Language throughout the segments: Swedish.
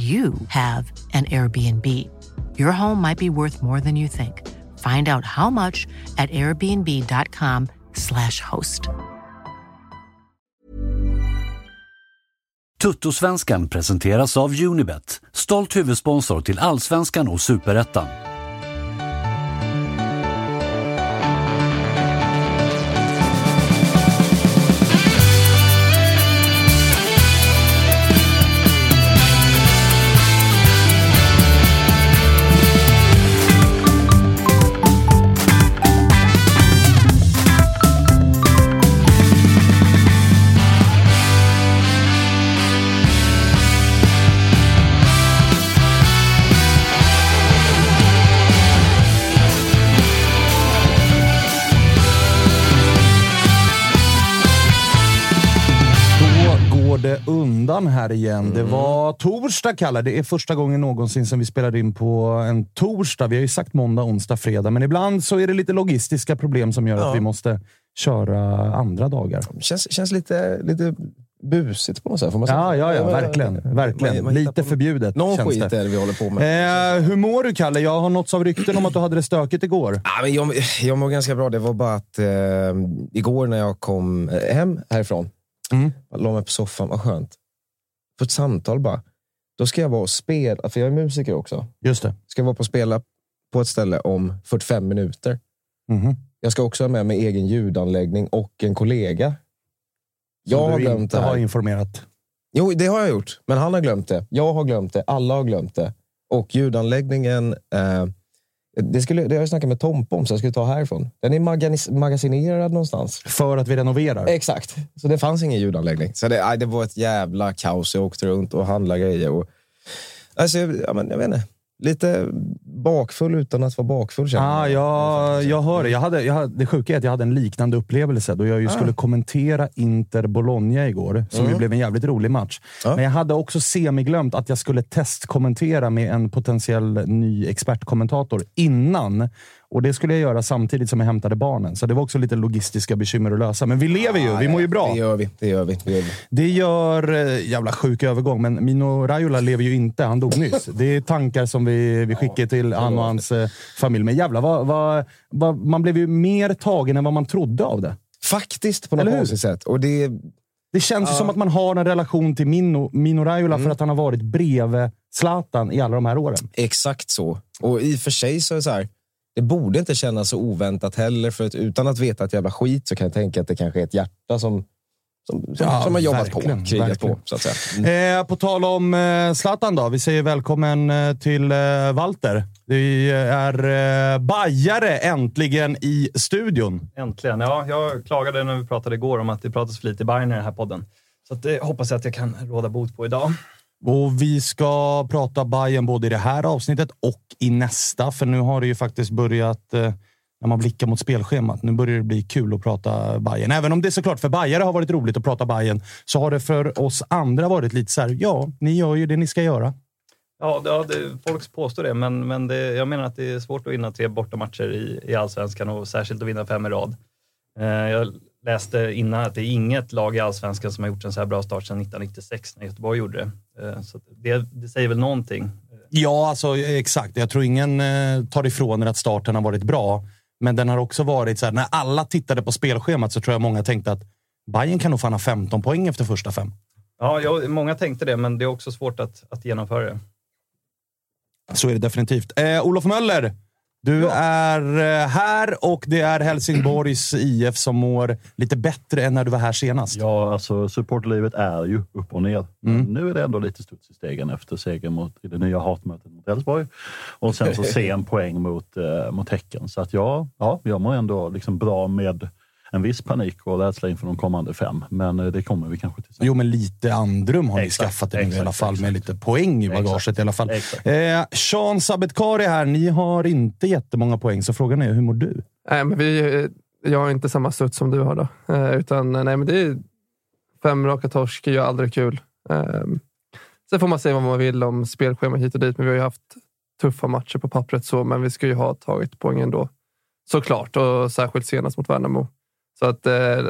you have an Airbnb. Your home might be worth more than you think. Find out how much at airbnb.com/slash host. Tuttosvenskan presenteras av Unibet, stolt huvudsponsor till Allsvenskan och Superettan. Undan här igen. Det var torsdag, Kalle. Det är första gången någonsin som vi spelar in på en torsdag. Vi har ju sagt måndag, onsdag, fredag, men ibland så är det lite logistiska problem som gör Ja. att vi måste köra andra dagar. Känns, känns lite, lite busigt på något sätt. Får man säga. Ja, ja, ja, verkligen. verkligen. Man- man lite förbjudet Någon känns skit det. är det vi håller på med. Eh, hur mår du, Kalle? Jag har nåtts av rykten om att du hade det stökigt igår. Ja, men jag, jag mår ganska bra. Det var bara att eh, igår när jag kom hem härifrån, Mm. jag la mig på soffan, vad skönt. På ett samtal bara. Då ska jag vara och spela, för jag är musiker också. Just det. Ska jag vara på spela på ett ställe om 45 minuter. Mhm. Jag ska också ha med mig egen ljudanläggning och en kollega. Jag Som har du glömt inte det här. har informerat. Jo, det har jag gjort. Men han har glömt det. Jag har glömt det. Alla har glömt det. Och ljudanläggningen, eh, det, skulle, det har jag snackat med Tompa om, så jag skulle ta härifrån. Den är maganis- magasinerad någonstans. För att vi renoverar? Exakt. Så det fanns ingen ljudanläggning. Så det, aj, det var ett jävla kaos. Jag åkte runt och handlade grejer. Och, alltså, ja, men, jag vet inte. Lite bakfull utan att vara bakfull. Ah, jag. jag, hör det. Jag hade, jag hade, det sjuka är att jag hade en liknande upplevelse då jag Ah. skulle kommentera Inter Bologna igår, som ju Mm. blev en jävligt rolig match. Ja. Men jag hade också semiglömt att jag skulle testkommentera med en potentiell ny expertkommentator innan. Och Det skulle jag göra samtidigt som jag hämtade barnen. Så det var också lite logistiska bekymmer att lösa. Men vi lever ju, vi mår ju bra. Det gör vi. Det gör vi. Det gör vi. Det gör... eh, Jävla sjuk övergång, men Mino Raiola lever ju inte. Han dog nyss. Det är tankar som vi, vi skickar till han och hans eh, familj. Men jävlar, vad, vad, vad, man blev ju mer tagen än vad man trodde av det. Faktiskt, på något konstigt sätt. Och det, Det känns ju som att man har en relation till Mino, Mino Raiola för att han har varit bredvid Zlatan i alla de här åren. Exakt så. Och i och för sig så är det så här, det borde inte kännas så oväntat heller. För att utan att veta ett jävla skit så kan jag tänka att det kanske är ett hjärta som, som, som, Ja, som har jobbat verkligen, på, krigat verkligen. på. Så att säga. Mm. Eh, på tal om eh, Zlatan då. Vi säger välkommen eh, till eh, Walter. Det är eh, bajare äntligen i studion. Äntligen. Ja, jag klagade när vi pratade igår om att det pratas för lite Bayern i den här podden. Så att det hoppas jag att jag kan råda bot på idag. Och vi ska prata Bayern både i det här avsnittet och i nästa, för nu har det ju faktiskt börjat eh, när man blickar mot spelschemat. Nu börjar det bli kul att prata Bayern. Även om det såklart för Bajare har varit roligt att prata Bayern så har det för oss andra varit lite så här, ja, ni gör ju det ni ska göra. Ja, det, ja det, folk påstår det, men, men det, jag menar att det är svårt att vinna tre bortamatcher i, i allsvenskan och särskilt att vinna fem i rad. Eh, jag läste innan att det är inget lag i allsvenskan som har gjort en så här bra start sedan 1996 när Göteborg gjorde det. Eh, så det, det säger väl någonting. Ja, alltså exakt. Jag tror ingen eh, tar ifrån er att starten har varit bra. Men den har också varit så här, när alla tittade på spelschemat så tror jag många tänkte att Bayern kan nog fan ha 15 poäng efter första fem. Ja, jag, många tänkte det, men det är också svårt att, att genomföra det. Så är det definitivt. Eh, Olof Möller, du är eh, här och det är Helsingborgs IF som mår lite bättre än när du var här senast. Ja, alltså supportlivet är ju upp och ner. Mm. Nu är det ändå lite studs i stegen efter segern mot i det nya hatmötet mot Elfsborg. Och sen så sen poäng mot, eh, mot Häcken. Så att ja, ja, jag mår ändå liksom bra med en viss panik och rädsla inför de kommande fem. Men eh, det kommer vi kanske till sen. Jo, men lite andrum har exakt, ni skaffat er nu i alla fall, exakt. med lite poäng i bagaget exakt, i alla fall. Eh, Sean Sabetkari här, ni har inte jättemånga poäng, så frågan är hur mår du? Nej, men vi, jag har inte samma studs som du har då. Eh, utan nej, men det är fem raka torsk, är ju aldrig kul. Eh, sen får man säga vad man vill om spelschema hit och dit, men vi har ju haft tuffa matcher på pappret så, men vi ska ju ha tagit poäng ändå. Såklart, och särskilt senast mot Värnamo. Så att eh,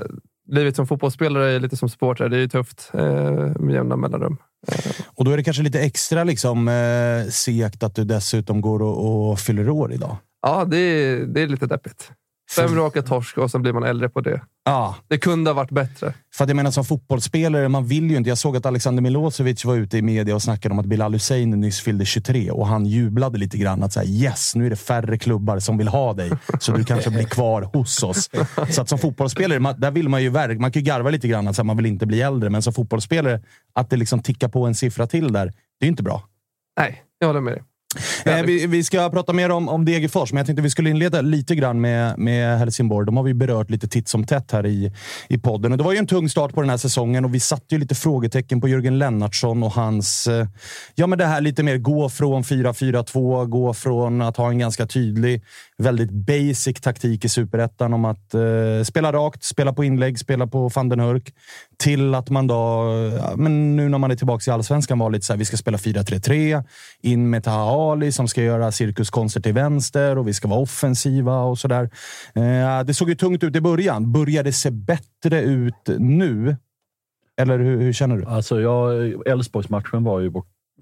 livet som fotbollsspelare är lite som supporter. Det är tufft eh, med jämna mellanrum. Eh. Och då är det kanske lite extra liksom, eh, segt att du dessutom går och, och fyller år idag. Ja, det är, det är lite deppigt. Fem raka torsk och sen blir man äldre på det. Ja. Det kunde ha varit bättre. För att jag menar som fotbollsspelare, man vill ju inte. Jag såg att Alexander Milosevic var ute i media och snackade om att Bilal Hussein nyss fyllde 23 och han jublade lite grann. Att säga yes, nu är det färre klubbar som vill ha dig, så du kanske blir kvar hos oss. Så att som fotbollsspelare, där vill man ju verkligen... Man kan ju garva lite grann att man vill inte bli äldre, men som fotbollsspelare, att det liksom tickar på en siffra till där, det är inte bra. Nej, jag håller med dig. Eh, vi, vi, ska prata mer om, om Degerfors, men jag tänkte vi skulle inleda lite grann med, med Helsingborg. De har vi berört lite titt som tätt här i, i podden. Och det var ju en tung start på den här säsongen och vi satte ju lite frågetecken på Jörgen Lennartsson och hans... Eh, ja, men det här lite mer gå från 4-4-2, gå från att ha en ganska tydlig, väldigt basic taktik i superettan om att eh, spela rakt, spela på inlägg, spela på van den Hurk, till att man då, men nu när man är tillbaka i allsvenskan, var lite så här, vi ska spela 4-3-3, in med Taha Ali som ska göra cirkuskonster till vänster och vi ska vara offensiva och sådär. där. det såg ju tungt ut i början. Börjar det se bättre ut nu? Eller hur, hur känner du? Alltså, Elfsborgsmatchen var ju,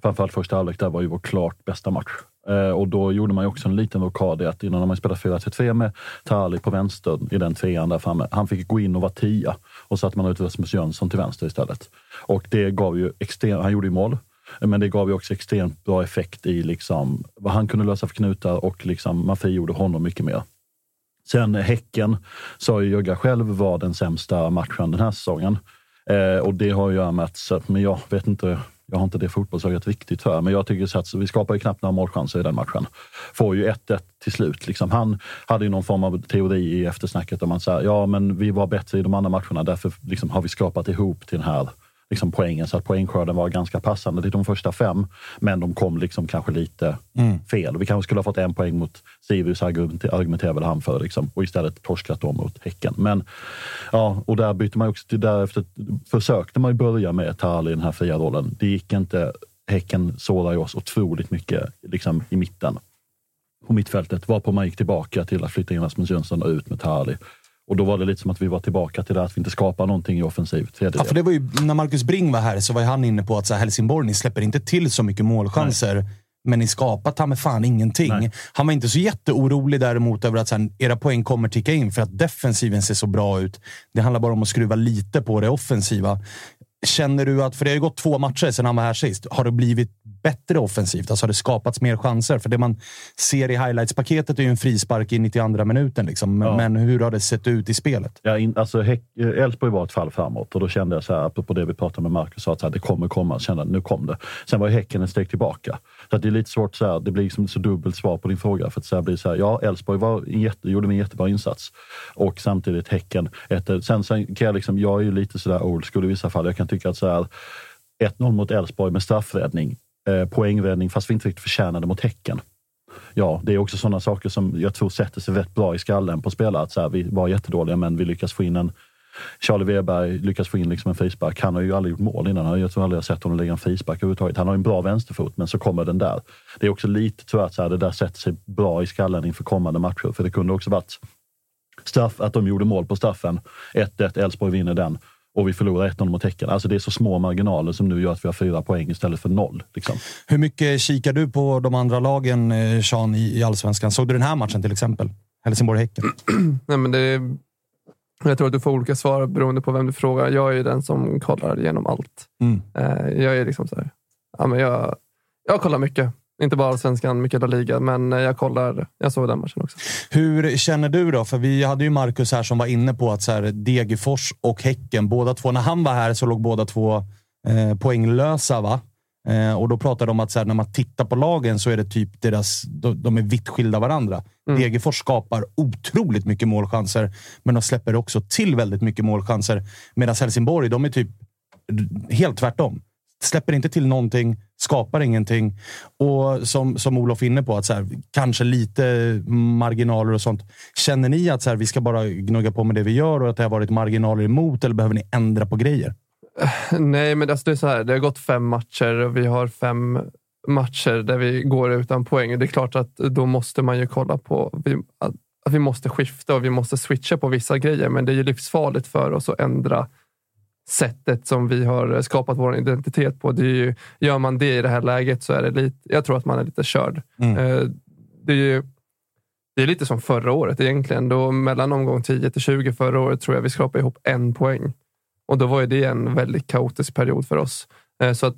framförallt första halvlek, där var ju vår klart bästa match. Eh, och då gjorde man ju också en liten rokad i att innan man spelade 4-3 med Tali på vänster i den trean där framme. Han fick gå in och vara tia och satte man ut Rasmus Jönsson till vänster istället. Och det gav ju extrem, han gjorde ju mål, men det gav ju också extremt bra effekt i liksom vad han kunde lösa för knutar och liksom man frigjorde honom mycket mer. Sen Häcken sa ju Jögga själv var den sämsta matchen den här säsongen. Eh, och det har ju jag med att, men jag vet inte, jag har inte det fotbollsögat riktigt för, men jag tycker så att vi skapar ju knappt några målchanser i den matchen. Får ju 1-1 till slut. Liksom. Han hade ju någon form av teori i eftersnacket om att säga, ja men vi var bättre i de andra matcherna, därför liksom har vi skapat ihop till den här liksom poängen så att poängskörden var ganska passande till de första fem. Men de kom liksom kanske lite mm. fel. Vi kanske skulle ha fått en poäng mot Sirius, argumenterar väl han för, liksom, och istället torskat dem mot Häcken. Men ja, och där bytte man också till därefter försökte man börja med Tali i den här fria rollen. Det gick inte. Häcken sårade oss otroligt mycket liksom, i mitten på mittfältet, varpå man gick tillbaka till att flytta in Rasmus Jönsson och ut med Tali. Och då var det lite som att vi var tillbaka till det att vi inte skapar någonting i offensiv Ja, för det var ju, när Marcus Bring var här så var han inne på att så här, Helsingborg, ni släpper inte till så mycket målchanser. Nej. Men ni skapar ta med fan ingenting. Nej. Han var inte så jätteorolig däremot över att så här, era poäng kommer ticka in för att defensiven ser så bra ut. Det handlar bara om att skruva lite på det offensiva. Känner du att, för det har ju gått två matcher sedan han var här sist, har det blivit bättre offensivt? Alltså har det skapats mer chanser? För det man ser i highlights-paketet är ju en frispark i 92 minuten. Liksom. Ja. Men hur har det sett ut i spelet? Ja, in, alltså, Elfsborg var ett fall framåt och då kände jag, så här, apropå det vi pratade med Marcus, att så här, det kommer komma. Kände nu kom det. Sen var Häcken ett steg tillbaka. Så det är lite svårt, så här, det blir liksom så dubbelt svar på din fråga. För att så här, blir så här, ja, Elfsborg var jätte, gjorde en jättebra insats och samtidigt Häcken. Ett, sen, sen kan jag, liksom, jag är ju lite sådär old school i vissa fall. Jag kan tycka att så här, 1-0 mot Elfsborg med straffräddning, eh, poängräddning, fast vi inte riktigt förtjänade mot Häcken. ja, det är också sådana saker som jag tror sätter sig rätt bra i skallen på spelare. Att så här, vi var jättedåliga, men vi lyckas få in en Charlie Weberg lyckas få in liksom en frispark. Han har ju aldrig gjort mål innan. Jag tror aldrig jag sett honom lägga en frispark överhuvudtaget. Han har en bra vänsterfot, men så kommer den där. Det är också lite att så här, det där sätter sig bra i skallen inför kommande matcher. För det kunde också varit straff, att de gjorde mål på straffen. 1-1, Elfsborg vinner den och vi förlorar 1-0 mot Häcken. Alltså det är så små marginaler som nu gör att vi har fyra poäng istället för noll. Liksom. Hur mycket kikar du på de andra lagen, eh, Sean, i, i allsvenskan? Såg du den här matchen till exempel? Helsingborg-Häcken? Nej, men det, jag tror att du får olika svar beroende på vem du frågar. Jag är ju den som kollar igenom allt. Mm. Eh, Jag är liksom så här, ja, men jag, jag kollar mycket. Inte bara allsvenskan, mycket La Liga, men jag kollar. Jag såg den matchen också. Hur känner du då? För vi hade ju Marcus här som var inne på att så här, Degerfors och Häcken, båda två, när han var här så låg båda två eh, poänglösa. va? Eh, och då pratade de om att så här, när man tittar på lagen så är det typ deras, de, de är vitt skilda varandra. Mm. Degerfors skapar otroligt mycket målchanser, men de släpper också till väldigt mycket målchanser. Medan Helsingborg, de är typ helt tvärtom. Släpper inte till någonting, skapar ingenting. Och som, som Olof är inne på, att så här, kanske lite marginaler och sånt. Känner ni att så här, vi ska bara gnugga på med det vi gör och att det har varit marginaler emot eller behöver ni ändra på grejer? Nej, men alltså det är så här. Det har gått fem matcher och vi har fem matcher där vi går utan poäng. Det är klart att då måste man ju kolla på vi, att, att vi måste skifta och vi måste switcha på vissa grejer. Men det är ju livsfarligt för oss att ändra sättet som vi har skapat vår identitet på. Det är ju, gör man det i det här läget så är det lite, jag tror att man är lite körd. Mm. Eh, Det är ju det är lite som förra året egentligen. Då mellan omgång 10 till 20 förra året tror jag vi skrapade ihop en poäng. Och då var ju det en väldigt kaotisk period för oss. Eh, Så att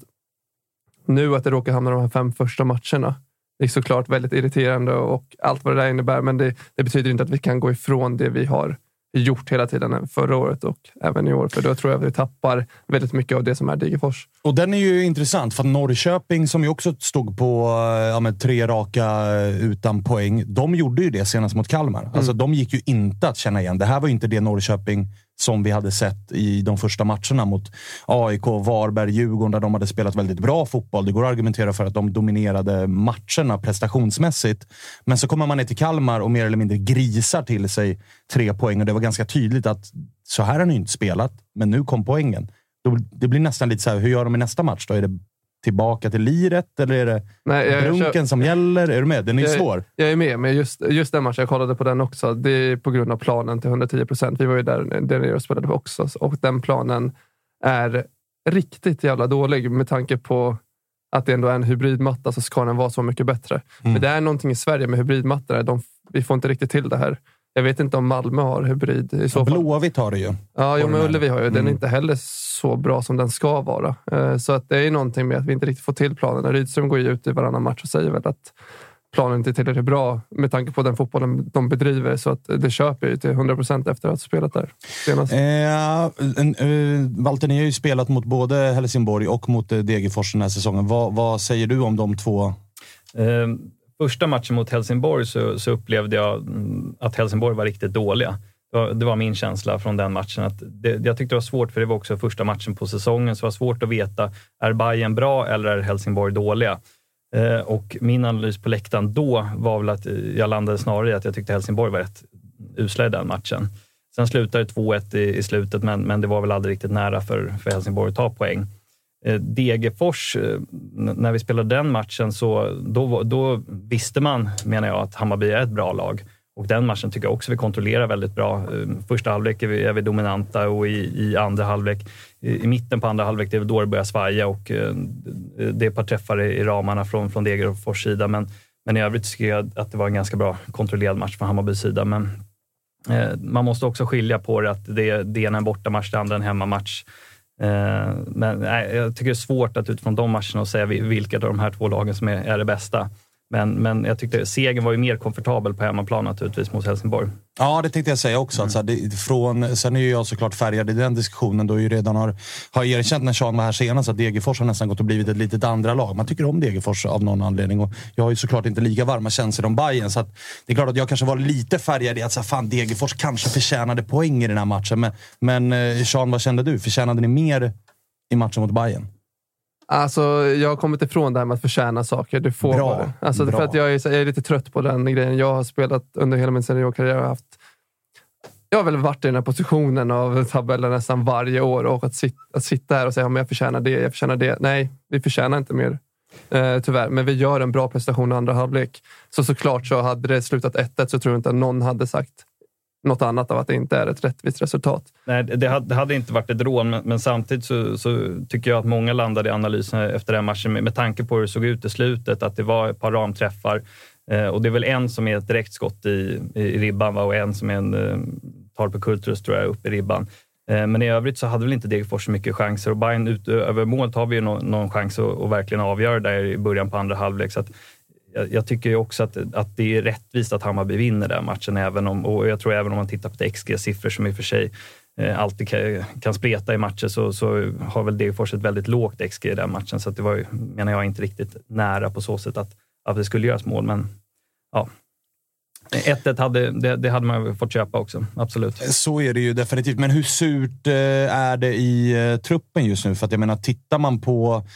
nu att det råkar hamna de här fem första matcherna. Det är såklart väldigt irriterande och allt vad det där innebär. Men det, det betyder inte att vi kan gå ifrån det vi har gjort hela tiden förra året och även i år. För då tror jag att vi tappar väldigt mycket av det som är Degerfors. Och den är ju intressant, för att Norrköping som ju också stod på eh, ja, tre raka eh, utan poäng, de gjorde ju det senast mot Kalmar. Alltså, de gick ju inte att känna igen. Det här var ju inte det Norrköping som vi hade sett i de första matcherna mot AIK, Varberg, Djurgården, där de hade spelat väldigt bra fotboll. Det går att argumentera för att de dominerade matcherna prestationsmässigt. Men så kommer man ner till Kalmar och mer eller mindre grisar till sig tre poäng. Och det var ganska tydligt att så här har ni inte spelat, men nu kom poängen. Det blir nästan lite så här, hur gör de i nästa match då? Är det tillbaka till liret eller är det Nej, brunken kör- som gäller? Är du med? Den är jag, svår. Jag är med, men just, just den matchen, jag kollade på den också. Det är på grund av planen till 110 procent. Vi var ju där, där nere och spelade också och den planen är riktigt jävla dålig med tanke på att det ändå är en hybridmatta så ska den vara så mycket bättre. Men det är någonting i Sverige med hybridmattor. De, vi får inte riktigt till det här. Jag vet inte om Malmö har hybrid i så fall. Blåvitt har det ju. Ja, jo, men. Ullevi har ju. Den är Mm. inte heller så bra som den ska vara. Eh, Så att det är någonting med att vi inte riktigt får till planen. Rydström går ju ut i varannan match och säger väl att planen inte är tillräckligt bra med tanke på den fotbollen de bedriver. Så att det köper jag ju till 100 procent efter att ha spelat där senast. Eh, eh, Walter, ni har ju spelat mot både Helsingborg och mot eh, Degerfors den här säsongen. Vad, vad säger du om de två? Eh, första matchen mot Helsingborg så, så upplevde jag mm, att Helsingborg var riktigt dåliga. Det var, det var min känsla från den matchen. Att det, jag tyckte det var svårt, för det var också första matchen på säsongen, så det var svårt att veta, är Bayern bra eller är Helsingborg dåliga? Eh, och min analys på läktaren då var väl att eh, jag landade snarare i att jag tyckte Helsingborg var rätt usla i den matchen. Sen slutade det 2-1 i, i slutet, men, men det var väl aldrig riktigt nära för, för Helsingborg att ta poäng. Eh, Degerfors, eh, när vi spelade den matchen, så då, då visste man, menar jag, att Hammarby är ett bra lag. Och den matchen tycker jag också vi kontrollerar väldigt bra. Eh, första halvlek är vi, är vi dominanta och i, i andra halvlek, i, i mitten på andra halvlek, det är då det börjar svaja och det är ett par träffar i, i ramarna från, från Degerfors sida. Men, men i övrigt tycker jag att det var en ganska bra kontrollerad match från Hammarbys sida. Men eh, man måste också skilja på det, att det, det ena är en bortamatch, det andra en hemmamatch. Eh, men nej, jag tycker det är svårt att utifrån de matcherna säga vilket vilka av de här två lagen som är, är det bästa. Men, men jag tyckte segern var ju mer komfortabel på hemmaplan naturligtvis mot Helsingborg. Ja, det tänkte jag säga också. Mm. Alltså, det, från, sen är ju jag såklart färgad i den diskussionen då jag ju redan har, har erkänt när Sean var här senast att Degerfors har nästan gått och blivit ett litet andra lag. Man tycker om Degerfors av någon anledning och jag har ju såklart inte lika varma känslor om Bayern så att det är klart att jag kanske var lite färgad i att så här, fan, Degerfors kanske förtjänade poäng i den här matchen. Men, men eh, Sean, vad kände du? Förtjänade ni mer i matchen mot Bayern? Alltså, jag har kommit ifrån det här med att förtjäna saker. Du får Bra. bara. Alltså, Bra. för att jag, är, jag är lite trött på den grejen. Jag har spelat under hela min seniorkarriär och haft jag har väl varit i den här positionen av tabellen nästan varje år och att, sit, att sitta här och säga att jag förtjänar det, jag förtjänar det. Nej, vi förtjänar inte mer. Eh, tyvärr, men vi gör en bra prestation i andra halvlek. Så såklart så hade det slutat 1-1 så tror jag inte att någon hade sagt något annat av att det inte är ett rättvist resultat. Nej, det hade, det hade inte varit ett rån, men, men samtidigt så, så tycker jag att många landade i analysen efter den matchen med, med tanke på hur det såg ut i slutet, att det var ett par ramträffar. Eh, och det är väl en som är ett direktskott i, i, i ribban va? och en som är en eh, Tarpe Kulturus, tror jag, upp i ribban. Eh, men i övrigt så hade väl inte Degerfors så mycket chanser och Bayern utöver målet har vi ju någon, någon chans att, att verkligen avgöra där i början på andra halvlek. Så att, jag, jag tycker ju också att, att det är rättvist att Hammarby vinner den matchen. Även om, och jag tror även om man tittar på XG-siffror som i och för sig eh, alltid kan, kan spreta i matcher så, så har väl Degerfors ett väldigt lågt XG i den matchen. Så att det var ju, menar jag, inte riktigt nära på så sätt att, att det skulle göras mål. Men ja, 1-1 hade, det, det hade man fått köpa också. Absolut. Så är det ju definitivt. Men hur surt eh, är det i eh, truppen just nu? För att jag menar, tittar man på...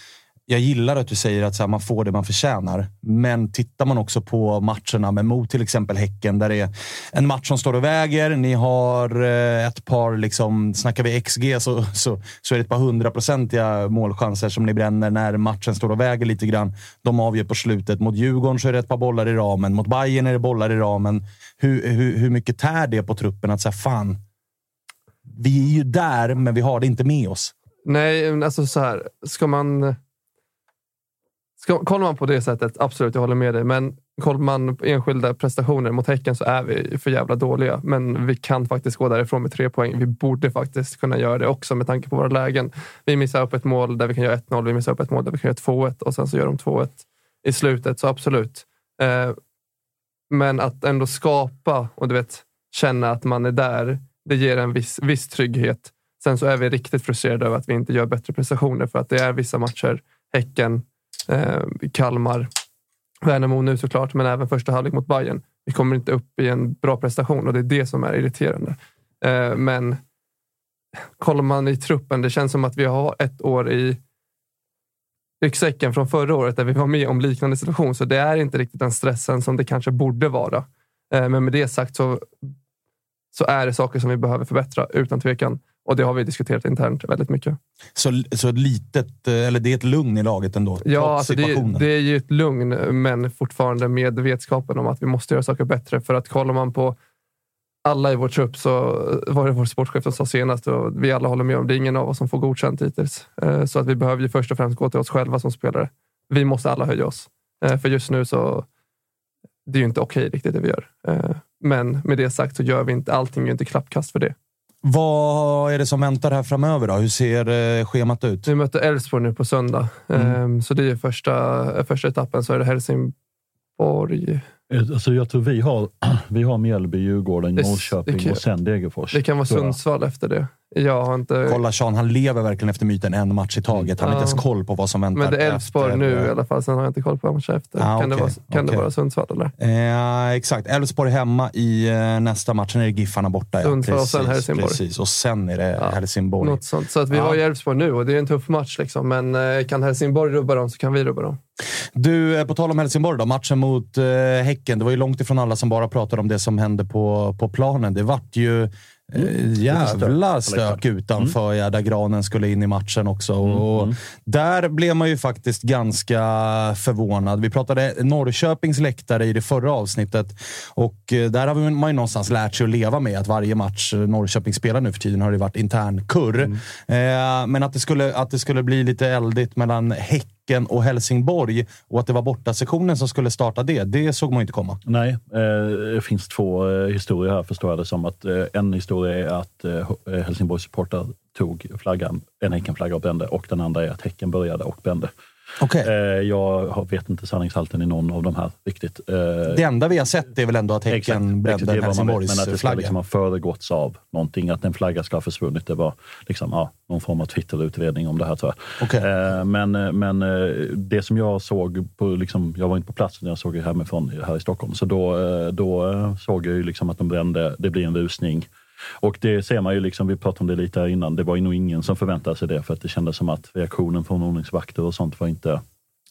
Jag gillar att du säger att så här, man får det man förtjänar. Men tittar man också på matcherna med mot till exempel Häcken, där det är en match som står och väger. Ni har eh, ett par, liksom, snackar vi XG så, så, så är det ett par hundraprocentiga målchanser som ni bränner när matchen står och väger lite grann. De avgör på slutet. Mot Djurgården så är det ett par bollar i ramen. Mot Bayern är det bollar i ramen. Hur, hur, hur mycket tär det på truppen att säga fan, vi är ju där, men vi har det inte med oss. Nej, alltså så här. Ska man... Ska, kollar man på det sättet, absolut, jag håller med dig. Men kollar man på enskilda prestationer mot Häcken så är vi för jävla dåliga. Men vi kan faktiskt gå därifrån med tre poäng. Vi borde faktiskt kunna göra det också med tanke på våra lägen. Vi missar upp ett mål där vi kan göra 1-0. Vi missar upp ett mål där vi kan göra 2-1 och sen så gör de 2-1 i slutet. Så absolut. Eh, men att ändå skapa och du vet, känna att man är där, det ger en viss, viss trygghet. Sen så är vi riktigt frustrerade över att vi inte gör bättre prestationer för att det är vissa matcher, Häcken, Eh, Kalmar, Värnamo nu såklart, men även första halvlek mot Bayern. Vi kommer inte upp i en bra prestation och det är det som är irriterande. Eh, men kollar man i truppen, det känns som att vi har ett år i ryggsäcken från förra året där vi var med om liknande situation. Så det är inte riktigt den stressen som det kanske borde vara. Eh, Men med det sagt så, så är det saker som vi behöver förbättra utan tvekan. Och det har vi diskuterat internt väldigt mycket. Så, så litet, eh, eller det är ett lugn i laget ändå? Ja, alltså det, det är ju ett lugn, men fortfarande med vetskapen om att vi måste göra saker bättre. För att kollar man på alla i vår trupp så var det vår sportchef som sa senast och vi alla håller med om det är ingen av oss som får godkänt hittills. Eh, Så att vi behöver ju först och främst gå till oss själva som spelare. Vi måste alla höja oss. Eh, För just nu så det är ju inte okej riktigt det vi gör. Eh, Men med det sagt så gör vi inte allting, är ju inte klappkast för det. Vad är det som väntar här framöver då? Hur ser eh, schemat ut? Vi möter Elfsborg nu på söndag. Mm. Eh, Så det är första, första etappen. Så är det Helsingborg. Alltså jag tror vi har, vi har Mjällby, Djurgården, Det- det Norrköping kan- och sen Degerfors. Det kan vara. Sundsvall efter det. Jag har inte... Kolla Sean, han lever verkligen efter myten en match i taget. Han har Ja. inte ens koll på vad som väntar. Men det är Elfsborg nu i alla fall. Sen har jag inte koll på matcher efter. Ah, kan det okej, vara, kan det okej. vara Sundsvall eller? Eh, exakt. Elfsborg hemma i eh, nästa match. Sen är det Giffarna borta. Ja. Sundsvall och sen Helsingborg. Precis. Och sen är det Ja, Helsingborg. Något sånt. Så att vi Ja. har ju Elfsborg nu och det är en tuff match. Liksom. Men eh, kan Helsingborg rubba dem så kan vi rubba dem. Du, eh, på tal om Helsingborg då. Matchen mot eh, Häcken. Det var ju långt ifrån alla som bara pratade om det som hände på, på planen. Det vart ju eh, jävla stök utanför, ja, där Granen skulle in i matchen också. Och Där blev man ju faktiskt ganska förvånad. Vi pratade Norrköpings läktare i det förra avsnittet och eh, där har man ju någonstans lärt sig att leva med att varje match Norrköping spelar nu för tiden har det varit intern kurr. Eh, men att det, skulle, att det skulle bli lite eldigt mellan Häcken och Helsingborg och att det var bortasektionen som skulle starta det, det såg man ju inte komma. Nej, eh, det finns två historier här förstår jag det som. Att, eh, en historia är att eh, Helsingborgs supportrar tog flaggan, en Häckenflagga och brände och den andra är att Häcken började och brände. Okay. Eh, jag vet inte sanningshalten i någon av de här riktigt. Eh, Det enda vi har sett är väl ändå att Häcken brände en vad man vet, Helsingborgs Men att det ska liksom ha föregåtts av någonting, att en flagga ska ha försvunnit. Det var liksom, ja, någon form av Twitter-utredning om det här tror jag. Okej. Eh, men men det som jag såg, på, liksom, jag var inte på plats när jag såg det hemifrån här i Stockholm, så då, då såg jag ju liksom att de brände, det blir en rusning. Och det ser man ju, liksom, vi pratade om det lite här innan, det var ju nog ingen som förväntade sig det för att det kändes som att reaktionen från ordningsvakter och sånt var inte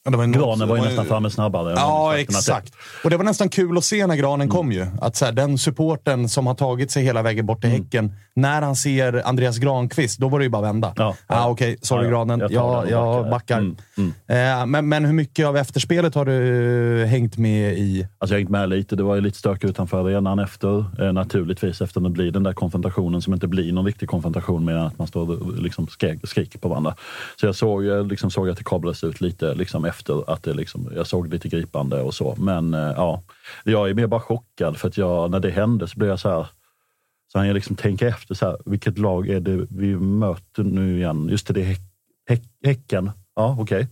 Ja, var en- Granen var ju nästan framme snabbare. Ja, exakt. Och det var nästan kul att se när granen kom ju. Att så här, den supporten som har tagit sig hela vägen bort till Häcken, när han ser Andreas Granqvist, då var det ju bara vända. Ja, ah, Okej, sorry Ja, ja. granen. Jag Jag, jag, backar. Mm, backar. Eh, men, men hur mycket av efterspelet har du hängt med i? Alltså jag har hängt med lite. Det var ju lite stök utanför arenan efter. Eh, naturligtvis efter det blir den där konfrontationen som inte blir någon riktig konfrontation mer än att man står och liksom skriker på varandra. Så jag såg, liksom såg att det kablades ut lite liksom efter att det liksom, jag såg lite gripande och så. Men eh, ja, jag är mer bara chockad för att jag, när det hände så blev jag så här så han jag liksom tänka efter, så här, vilket lag är det vi möter nu igen? Just det, det är häck, häck, Häcken. Ja, okej.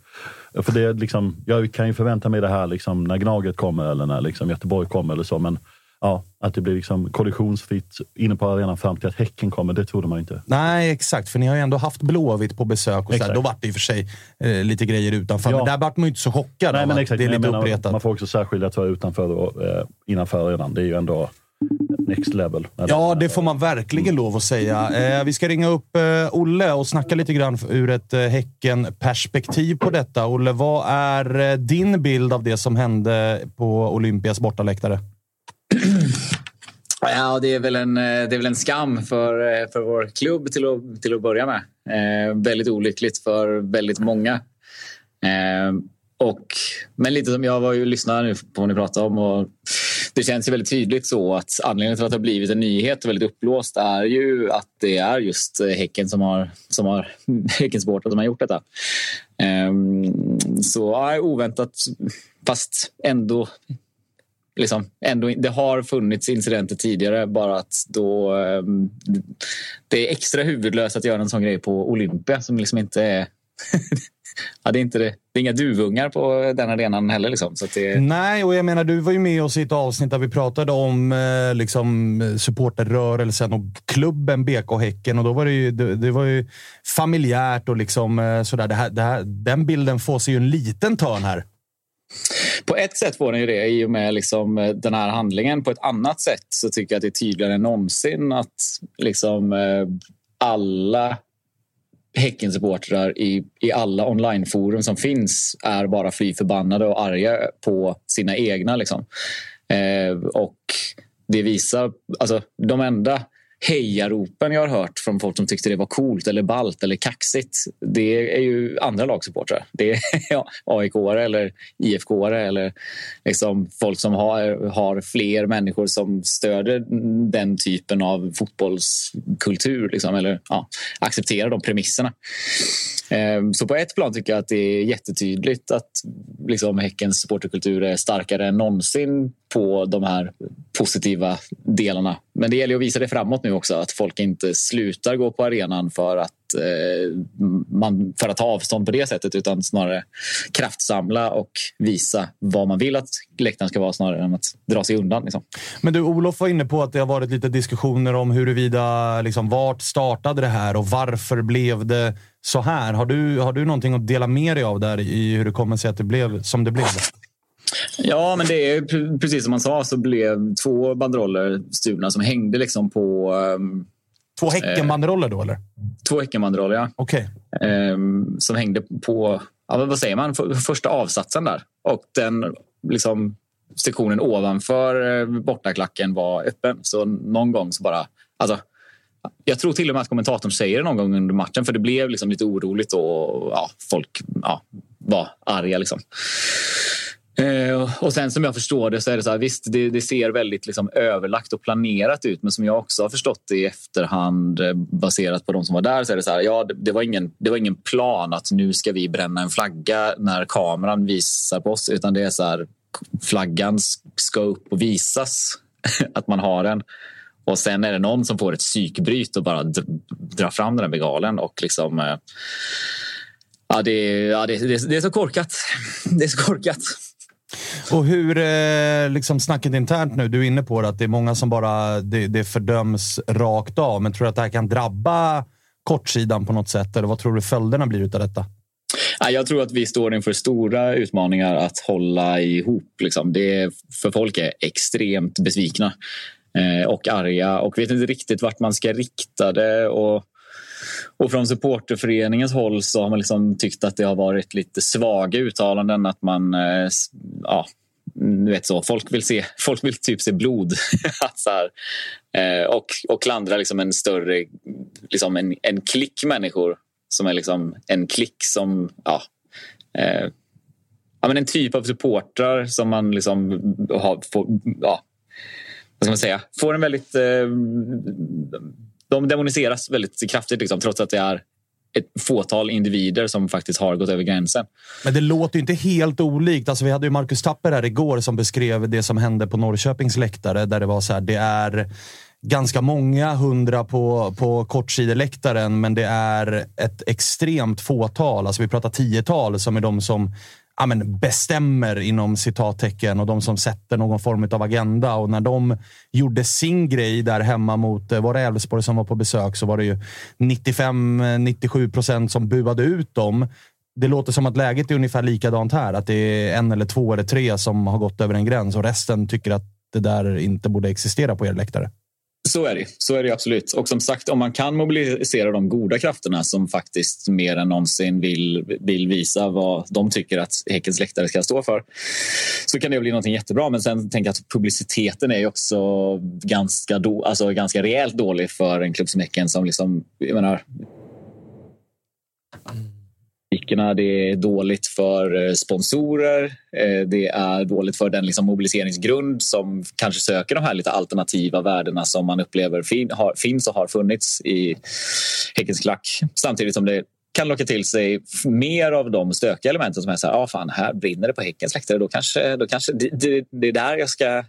För det är liksom, jag kan ju förvänta mig det här liksom, när Gnaget kommer eller när liksom, Göteborg kommer eller så. Men ja, att det blir liksom kollisionsfritt inne på arenan fram till att Häcken kommer, det trodde man inte. Nej, exakt. För ni har ju ändå haft Blåvitt på besök. Och så. Då vart det i och för sig eh, lite grejer utanför. Ja. Men där vart man ju inte så chockad Nej, men exakt. det är lite menar, uppretat. Man får också särskilja att vara utanför och eh, innanför arenan. Det är ju ändå next level. Ja, det får man verkligen lov att säga. Eh, vi ska ringa upp eh, Olle och snacka lite grann ur ett eh, Häcken-perspektiv på detta. Olle, vad är eh, din bild av det som hände på Olympias bortaläktare? Ja, det är väl en, eh, det är väl en skam för, eh, för vår klubb till att, till att börja med. Eh, väldigt olyckligt för väldigt många. Eh, och, men lite som jag var ju lyssnade nu på vad ni pratade om. Och det känns ju väldigt tydligt så att anledningen till att det har blivit en nyhet och väldigt uppblåst är ju att det är just eh, Häcken som har, som har Häckensupportrar som har gjort detta. Eh, så ja, oväntat, fast ändå liksom, ändå, det har funnits incidenter tidigare, bara att då... Ehm, det är extra huvudlöst att göra en sån grej på Olympia som liksom inte är... ja, det, är inte det. det är inga duvungar på den arenan heller. Liksom, så att det, Nej, och jag menar, du var ju med oss i ett avsnitt där vi pratade om eh, liksom, supporterrörelsen och klubben BK Häcken. Och då var det ju, det, det var ju familjärt och liksom, eh, sådär. Det här, det här, den bilden får sig ju en liten törn här. På ett sätt får den ju det i och med liksom, eh, den här handlingen. På ett annat sätt så tycker jag att det är tydligare än någonsin att liksom, eh, alla Häckensupportrar i, i alla onlineforum som finns är bara fly förbannade och arga på sina egna. Liksom. Eh, och det visar... Alltså, de enda hejaropen jag har hört från folk som tyckte det var coolt eller balt eller kaxigt. Det är ju andra lagsupportrar. Det är ja, aik eller ifk eller liksom folk som har, har fler människor som stöder den typen av fotbollskultur liksom, eller ja, accepterar de premisserna. Ehm, så på ett plan tycker jag att det är jättetydligt att liksom Häckens supporterkultur är starkare än någonsin på de här positiva delarna. Men det gäller att visa det framåt nu också, att folk inte slutar gå på arenan för att, eh, man, för att ta avstånd på det sättet utan snarare kraftsamla och visa vad man vill att läktaren ska vara snarare än att dra sig undan. Liksom. Men du, Olof var inne på att det har varit lite diskussioner om huruvida, liksom, vart startade det här och varför blev det så här? Har du, har du någonting att dela med dig av där i hur det kommer sig att det blev som det blev? Ja, men det är pre- precis som man sa så blev två banderoller stulna som hängde liksom på... ehm, Två Häckenbanderoller då, eller? Två Häckenbanderoller, ja. Okej. Ehm, som hängde på, ja, vad säger man, För- första avsatsen där. Och den liksom, sektionen ovanför eh, bortaklacken var öppen. Så någon gång så bara... Alltså, jag tror till och med att kommentatorn säger det någon gång under matchen för det blev liksom lite oroligt och ja, folk ja, var arga. Liksom. Eh, och sen som jag förstår det så är det så här, visst det, det ser väldigt liksom överlagt och planerat ut men som jag också har förstått det i efterhand eh, baserat på de som var där så är det så här, ja det, det, var ingen, det var ingen plan att nu ska vi bränna en flagga när kameran visar på oss utan det är så här, flaggan ska upp och visas att man har den. Och sen är det någon som får ett psykbryt och bara drar fram den där begalen och liksom eh, Ja, det, ja det, det, det är så korkat. Det är så korkat. Och hur, eh, liksom snacket internt nu, du är inne på det, att det är många som bara det, det fördöms rakt av. Men tror du att det här kan drabba kortsidan på något sätt? Eller vad tror du följderna blir av detta? Jag tror att vi står inför stora utmaningar att hålla ihop. Liksom. Det är, för folk är extremt besvikna. Eh, och arga och vet inte riktigt vart man ska rikta det. Och, och från supporterföreningens håll så har man liksom tyckt att det har varit lite svaga uttalanden. Att man, eh, ja, du vet så, folk vill, se, folk vill typ se blod. så här, eh, och, och klandra liksom en större, liksom en, en klick människor som är liksom en klick som, ja, eh, ja men en typ av supportrar som man liksom har, får, ja, vad ska man säga, får en väldigt, eh, de demoniseras väldigt kraftigt liksom, trots att det är ett fåtal individer som faktiskt har gått över gränsen. Men det låter ju inte helt olikt. Alltså, vi hade ju Marcus Tapper här igår som beskrev det som hände på Norrköpings läktare. Där det var så här, det är ganska många hundra på, på kortsideläktaren, men det är ett extremt fåtal. Alltså vi pratar tiotal som är de som ja, men bestämmer inom citattecken och de som sätter någon form av agenda. Och när de gjorde sin grej där hemma mot, eh, var det Elfsborg som var på besök, så var det ju 95-97 eh, procent som buade ut dem. Det låter som att läget är ungefär likadant här. Att det är en eller två eller tre som har gått över en gräns och resten tycker att det där inte borde existera på er läktare. Så är det. Så är det absolut. Och som sagt, om man kan mobilisera de goda krafterna som faktiskt mer än någonsin vill, vill visa vad de tycker att Häckens läktare ska stå för så kan det bli något jättebra. Men sen tänker jag att publiciteten är också ganska, do, alltså ganska rejält dålig för en klubb som Häcken som liksom, jag menar, det är dåligt för eh, sponsorer. Eh, det är dåligt för den liksom mobiliseringsgrund som kanske söker de här lite alternativa värdena som man upplever finns och har funnits i Häckens klack. Samtidigt som det kan locka till sig mer av de stökiga elementen som är så här, ah, fan, här brinner det på Häckens läktare. Då kanske, då kanske det, det, det, är där jag ska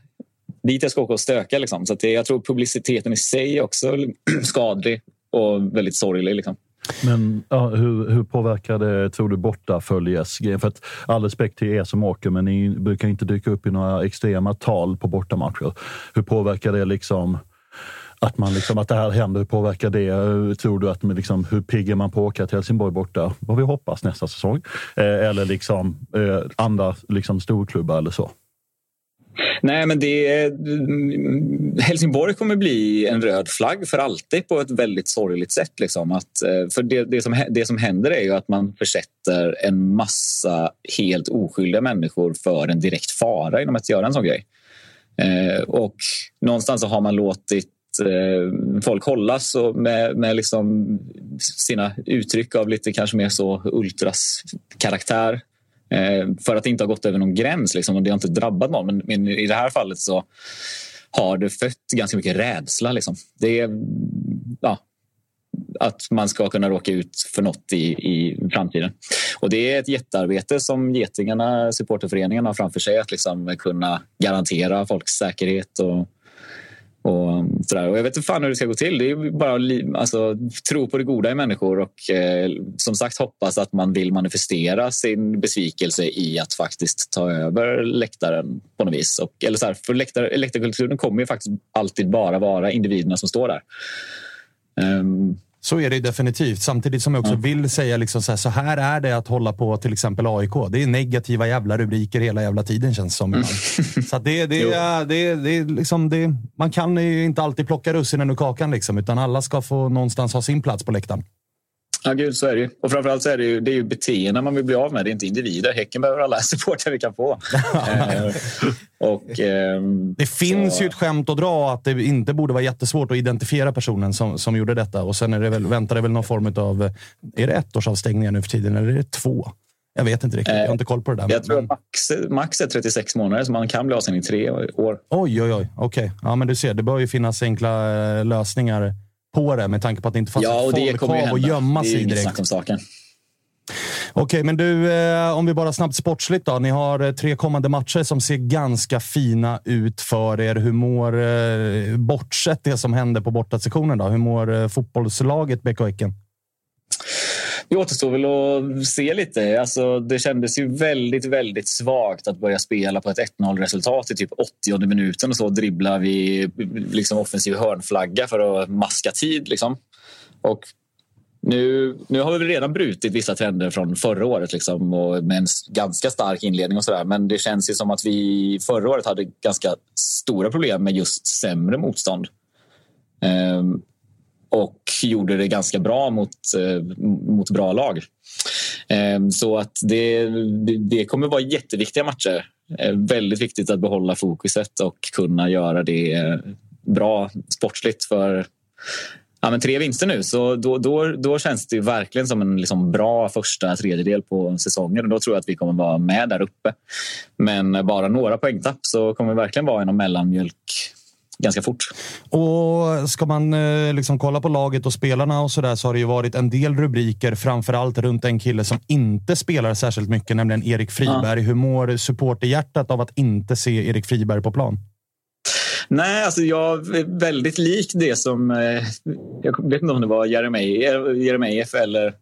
dit jag ska åka och stöka. Liksom. Så det, jag tror publiciteten i sig är också skadlig och väldigt sorglig. Liksom. Men ja, hur, hur påverkar det, tror du, bortaföljes? För att all respekt till er som åker, men ni brukar inte dyka upp i några extrema tal på bortamatcher. Hur påverkar det liksom att, man liksom, att det här händer? Hur påverkar det? Eh, tror du att liksom, hur pigg är man på att åka till Helsingborg borta? Vad vi hoppas nästa säsong. Eh, eller liksom eh, andra liksom, storklubbar eller så? Nej, men det, Helsingborg kommer bli en röd flagg för alltid på ett väldigt sorgligt sätt. Liksom. Att, eh, för det, det, som, det som händer är ju att man försätter en massa helt oskyldiga människor för en direkt fara genom att göra en sån grej. Eh, och någonstans så har man låtit eh, folk hållas och med, med liksom sina uttryck av lite kanske mer så ultras karaktär Eh, för att det inte har gått över någon gräns liksom, och det har inte drabbat någon. Men, men, i det här fallet så har det fött ganska mycket rädsla. Liksom. Det är ja, att man ska kunna råka ut för något i, i framtiden. Och det är ett jättearbete som Getingarna, supporterföreningarna, har framför sig att liksom kunna garantera folks säkerhet och och, um, sådär. och jag vet inte fan hur det ska gå till. Det är bara att alltså, tro på det goda i människor och eh, som sagt hoppas att man vill manifestera sin besvikelse i att faktiskt ta över läktaren på något vis. Och, eller så här, för läktar, läktarkulturen kommer ju faktiskt alltid bara vara individerna som står där. Um, så är det definitivt. Samtidigt som jag också vill säga liksom så, här, så här är det att hålla på till exempel AIK. Det är negativa jävla rubriker hela jävla tiden känns som. Mm. så det, det, det, det, liksom, det, man kan inte alltid plocka russinen ur kakan, liksom, utan alla ska få någonstans ha sin plats på läktaren. Ja, gud, så är det ju. Och framförallt så är det ju, det är ju beteenden man vill bli av med. Det är inte individer. Häcken behöver alla supportrar vi kan få. eh, och, eh, det finns så... ju ett skämt att dra att det inte borde vara jättesvårt att identifiera personen som, som gjorde detta. Och sen är det väl, väntar det väl någon form av... Är det ettårsavstängningar nu för tiden eller är det två? Jag vet inte riktigt. Jag har inte koll på det där. Jag men... tror att max, max är 36 månader, så man kan bli avstängd i tre år. Oj, oj, oj. Okej. Okay. Ja, men du ser, det bör ju finnas enkla eh, lösningar på det med tanke på att det inte fanns ja, folk kvar att gömma sig direkt. Om saken. Okej, okay, men du, eh, om vi bara snabbt sportsligt då. Ni har eh, tre kommande matcher som ser ganska fina ut för er. Hur mår, eh, bortsett det som hände på bortasektionen, då, hur mår eh, fotbollslaget BK Häcken? Det återstår väl att se lite. Alltså, det kändes ju väldigt, väldigt svagt att börja spela på ett 1-0 resultat i typ 80 minuten och så dribblar vi liksom offensiv hörnflagga för att maska tid. Liksom. Och nu, nu har vi redan brutit vissa trender från förra året liksom, och med en ganska stark inledning och sådär. Men det känns ju som att vi förra året hade ganska stora problem med just sämre motstånd. Ehm, och gjorde det ganska bra mot, eh, mot bra lag. Ehm, så att det, det, kommer vara jätteviktiga matcher. Ehm, väldigt viktigt att behålla fokuset och kunna göra det eh, bra sportsligt för ja, men tre vinster nu. Så då, då, då känns det verkligen som en liksom bra första tredjedel på säsongen. Och då tror jag att vi kommer vara med där uppe. Men bara några poängtapp så kommer vi verkligen vara i någon mellanmjölk ganska fort. Och ska man eh, liksom kolla på laget och spelarna och sådär så har det ju varit en del rubriker, framför allt runt en kille som inte spelar särskilt mycket, nämligen Erik Friberg. Hur mår supporterhjärtat av att inte se Erik Friberg på plan? Nej, alltså jag är väldigt lik det som... Eh, jag vet inte om det var Jeremejeff Jeremejeff eller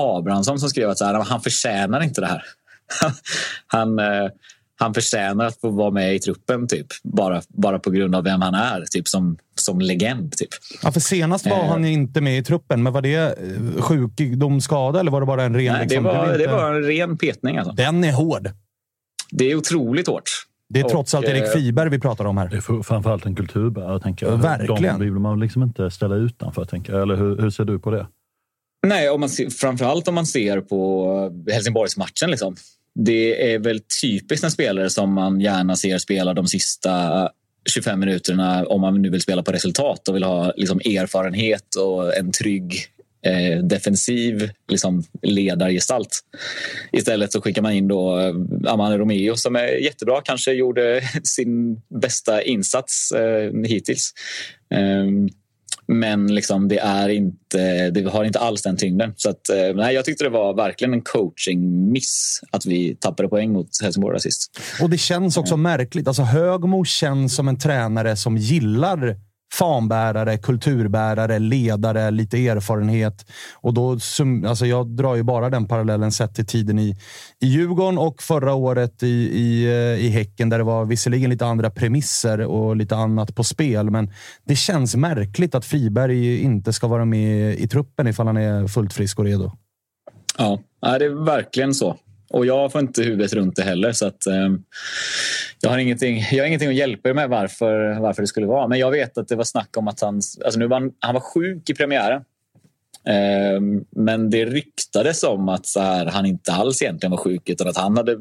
Abrahamsson som skrev att så här, han förtjänar inte det här. han, eh, han förtjänar att få vara med i truppen typ, bara, bara på grund av vem han är typ, som, som legend. Typ. Ja, för senast var Eh. han ju inte med i truppen, men var det eh, sjukdomsskada eller var det bara en ren... Nej, det, liksom, var, vet det inte- var en ren petning. Alltså. Den är hård. Det är otroligt hårt. Det är trots Och, allt Erik eh, Friberg vi pratar om här. Det är för- framförallt en kulturbärare, tänker jag. Verkligen. De vill man liksom inte ställa utanför, tänker jag. Eller hur, hur ser du på det? Nej, om man ser, framförallt om man ser på Helsingborgsmatchen. Liksom. Det är väl typiskt en spelare som man gärna ser spela de sista eh, 25 minuterna om man nu vill spela på resultat och vill ha liksom, erfarenhet och en trygg eh, defensiv liksom, ledargestalt. Istället så skickar man in då eh, Amane Romeo som är jättebra. Kanske gjorde sin bästa insats eh, hittills. Eh, men liksom det, är inte, det har inte alls den tyngden. Så att, eh, nej, jag tyckte det var verkligen en coaching-miss att vi tappade poäng mot Helsingborg sist. Och det känns också märkligt. Alltså Högmo känns som en tränare som gillar fanbärare, kulturbärare, ledare, lite erfarenhet. Och då, alltså jag drar ju bara den parallellen sett till tiden i, i Djurgården och förra året i, i, eh, i Häcken där det var visserligen lite andra premisser och lite annat på spel. Men det känns märkligt att Friberg inte ska vara med i truppen ifall han är fullt frisk och redo. Ja, det är verkligen så. Och jag får inte huvudet runt det heller. Så att, eh, jag, har ingenting, jag har ingenting att hjälpa er med varför, varför det skulle vara. Men jag vet att det var snack om att han, alltså nu var han, han var sjuk i premiären. Eh, men det ryktades om att så här, han inte alls egentligen var sjuk utan att han hade,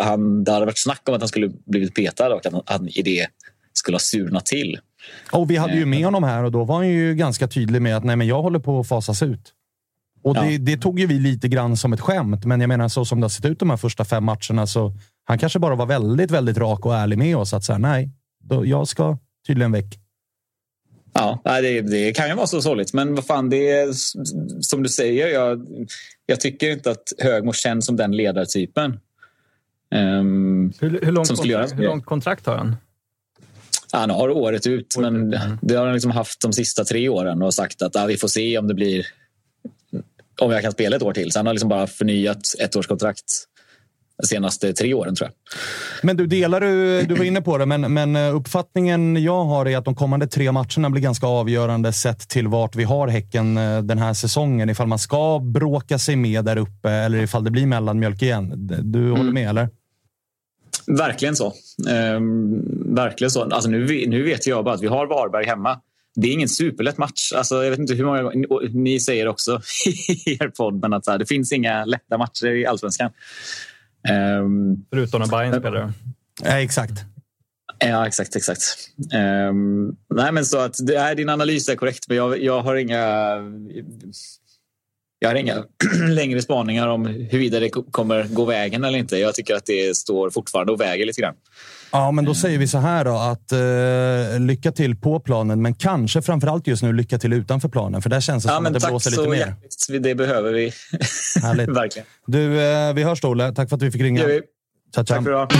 han, det hade varit snack om att han skulle blivit petad och att han, han i det skulle ha surnat till. Och vi hade ju med honom här och då var han ju ganska tydlig med att nej, men jag håller på att fasas ut. Och det, det tog ju vi lite grann som ett skämt, men jag menar så som det har sett ut de här första fem matcherna så han kanske bara var väldigt, väldigt rak och ärlig med oss att säga nej, då, jag ska tydligen väck. Ja, det, det kan ju vara så sorgligt. Men vad fan, det är som du säger. Jag, jag tycker inte att Högmo känns som den ledartypen. Ehm, Hur, hur, långt som skulle göra kontrakt, hur långt kontrakt har han? Han har året ut, men det har han liksom haft de sista tre åren och sagt att ja, vi får se om det blir om jag kan spela ett år till. Så han har liksom bara förnyat ett års kontrakt de senaste tre åren tror jag. Men du, delar du, du var inne på det, men, men eh, uppfattningen jag har är att de kommande tre matcherna blir ganska avgörande sett till vart vi har Häcken eh, den här säsongen. Ifall man ska bråka sig med där uppe eller ifall det blir mellanmjölk igen. Du håller med, eller? Verkligen så. Ehm, verkligen så. Alltså nu, nu vet jag bara att vi har Varberg hemma. Det är ingen superlätt match. Alltså jag vet inte hur många och Ni säger också i er podd men att så här, det finns inga lätta matcher i allsvenskan. Ehm, Förutom när Bayern spelar. Ja, exakt. Ja, exakt. exakt. Ehm, nej, men så att det är, din analys är korrekt, men jag, jag har inga... Jag har inga längre spaningar om huruvida det kommer gå vägen eller inte. Jag tycker att det står fortfarande och väger lite grann. Ja, men då säger vi så här då att eh, lycka till på planen, men kanske framförallt just nu lycka till utanför planen. För där känns det Ja, som att det tack blåser lite så mer. hjärtligt. Det behöver vi. Härligt. Verkligen. Du, eh, vi hörs då, Olle. Tack för att vi fick ringa. Tack för idag.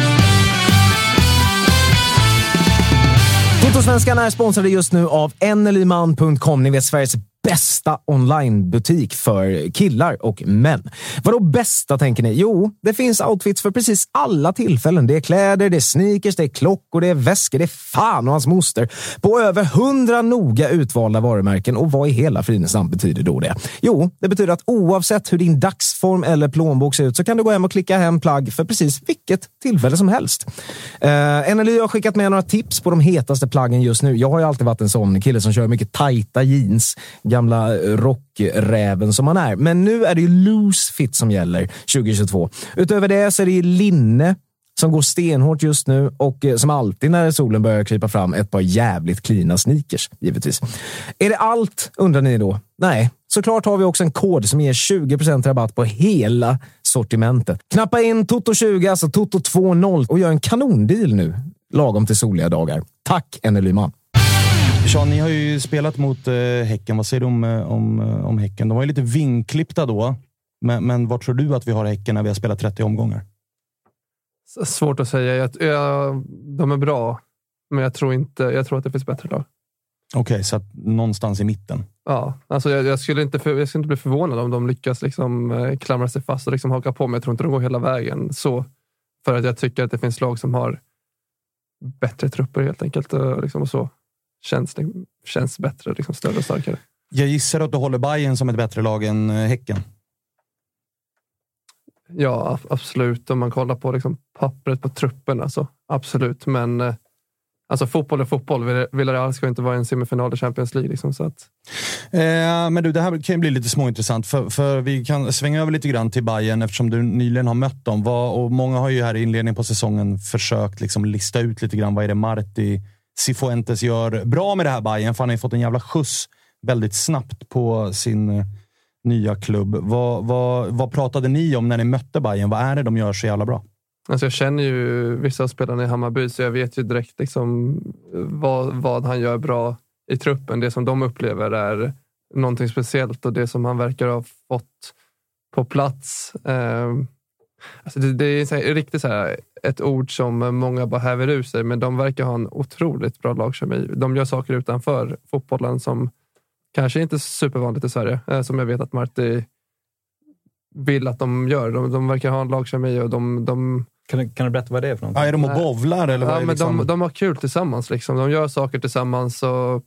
Totosvenskan är sponsrade just nu av enelyman.com. Ni vet Sveriges bästa onlinebutik för killar och män. Vadå bästa tänker ni? Jo, det finns outfits för precis alla tillfällen. Det är kläder, det är sneakers, det är klockor, det är väskor, det är fan och hans moster. På över hundra noga utvalda varumärken. Och vad i hela fridens namn betyder då det? Jo, det betyder att oavsett hur din dagsform eller plånbok ser ut så kan du gå hem och klicka hem plagg för precis vilket tillfälle som helst. Eh, uh, NLY har skickat med några tips på de hetaste plaggen just nu. Jag har ju alltid varit en sån kille som kör mycket tajta jeans, gamla rockräven som man är. Men nu är det ju loose fit som gäller 2022. Utöver det så är det linne som går stenhårt just nu och eh, som alltid när solen börjar krypa fram ett par jävligt klina sneakers, givetvis. Är det allt, undrar ni då? Nej, såklart har vi också en kod som ger 20% rabatt på hela sortimentet. Knappa in Toto20, alltså Toto20 och gör en kanondeal nu, lagom till soliga dagar. Tack NLY-man! Sean, ni har ju spelat mot eh, Häcken. Vad säger du om, eh, om, eh, om Häcken? De var ju lite vinklippta då. Men, men vad tror du att vi har Häcken när vi har spelat 30 omgångar? Svårt att säga. Jag, jag, de är bra, men jag tror, inte, jag tror att det finns bättre lag. Okej, okay, så att någonstans i mitten? Ja, alltså jag, jag, skulle inte för, jag skulle inte bli förvånad om de lyckas liksom, eh, klamra sig fast och liksom haka på, men jag tror inte de går hela vägen så. För att jag tycker att det finns lag som har bättre trupper helt enkelt. Och, liksom, och så känns, det, känns bättre, liksom, större och starkare. Jag gissar att du håller Bayern som ett bättre lag än eh, Häcken? Ja, absolut. Om man kollar på liksom, pappret på truppen, alltså, absolut. Men eh, Alltså fotboll är fotboll. Villarreal ska inte vara en semifinal i Champions League. Liksom, så att... eh, men du, det här kan ju bli lite småintressant. För, för vi kan svänga över lite grann till Bayern eftersom du nyligen har mött dem. Vad, och många har ju här i inledningen på säsongen försökt liksom lista ut lite grann vad är det Marti Cifuentes gör bra med det här Bayern för han har ju fått en jävla skjuts väldigt snabbt på sin eh, nya klubb. Vad, vad, vad pratade ni om när ni mötte Bayern? Vad är det de gör så jävla bra? Alltså jag känner ju vissa av spelarna i Hammarby, så jag vet ju direkt liksom vad, vad han gör bra i truppen. Det som de upplever är någonting speciellt och det som han verkar ha fått på plats. Eh, alltså det, det, är så här, riktigt så här, ett ord som många bara häver ur sig, men de verkar ha en otroligt bra lagkemi. De gör saker utanför fotbollen som kanske inte är supervanligt i Sverige, eh, som jag vet att Marti vill att de gör. De, de verkar ha en lagkemi och de, de kan du, kan du berätta vad det är för någonting? Ja, är de och bovlar? Eller vad ja, är men liksom? de, de har kul tillsammans. Liksom. De gör saker tillsammans. Och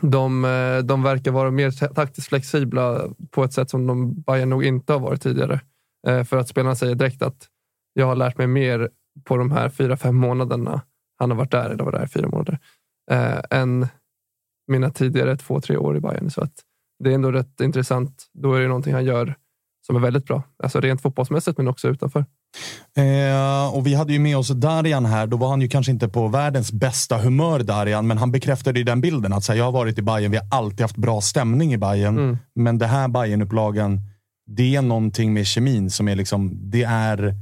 de, eh, de verkar vara mer taktiskt flexibla på ett sätt som de Bayern nog inte har varit tidigare. Eh, för att spelarna säger direkt att jag har lärt mig mer på de här fyra, fem månaderna han har varit där, eller var där i fyra månader, eh, än mina tidigare två, tre år i Bayern. Så att det är ändå rätt intressant. Då är det någonting han gör som är väldigt bra. Alltså rent fotbollsmässigt, men också utanför. Eh, och vi hade ju med oss Darian här. Då var han ju kanske inte på världens bästa humör, Darian, men han bekräftade ju den bilden. Att här, jag har varit i Bayern, vi har alltid haft bra stämning i Bayern. Mm. Men det här Bayern-upplagan, det är någonting med kemin som är liksom, det är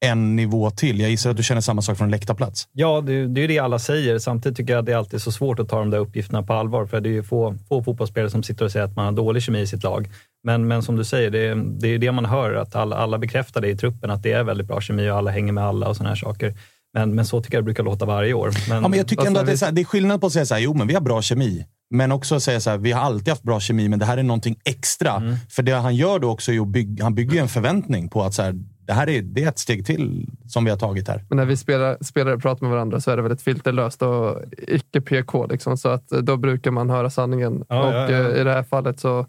en nivå till. Jag gissar att du känner samma sak från läktarplats. Ja, det, det är det alla säger. Samtidigt tycker jag att det är alltid så svårt att ta de där uppgifterna på allvar. För det är ju få, få fotbollsspelare som sitter och säger att man har dålig kemi i sitt lag. Men, men som du säger, det är, det är det man hör, att alla, alla bekräftar det i truppen, att det är väldigt bra kemi och alla hänger med alla och sådana här saker. Men, men så tycker jag det brukar låta varje år. Men, ja, men jag tycker ändå att det är, här, det är skillnad på att säga så här, jo men vi har bra kemi. Men också att säga så här, vi har alltid haft bra kemi, men det här är någonting extra. Mm. För det han gör då också är att bygga, han bygger en förväntning på att så här, det här är, det är ett steg till som vi har tagit här. Men när vi spelar, spelare pratar med varandra så är det väldigt filterlöst och icke PK. Liksom, så att då brukar man höra sanningen. Ja, och ja, ja. Eh, i det här fallet så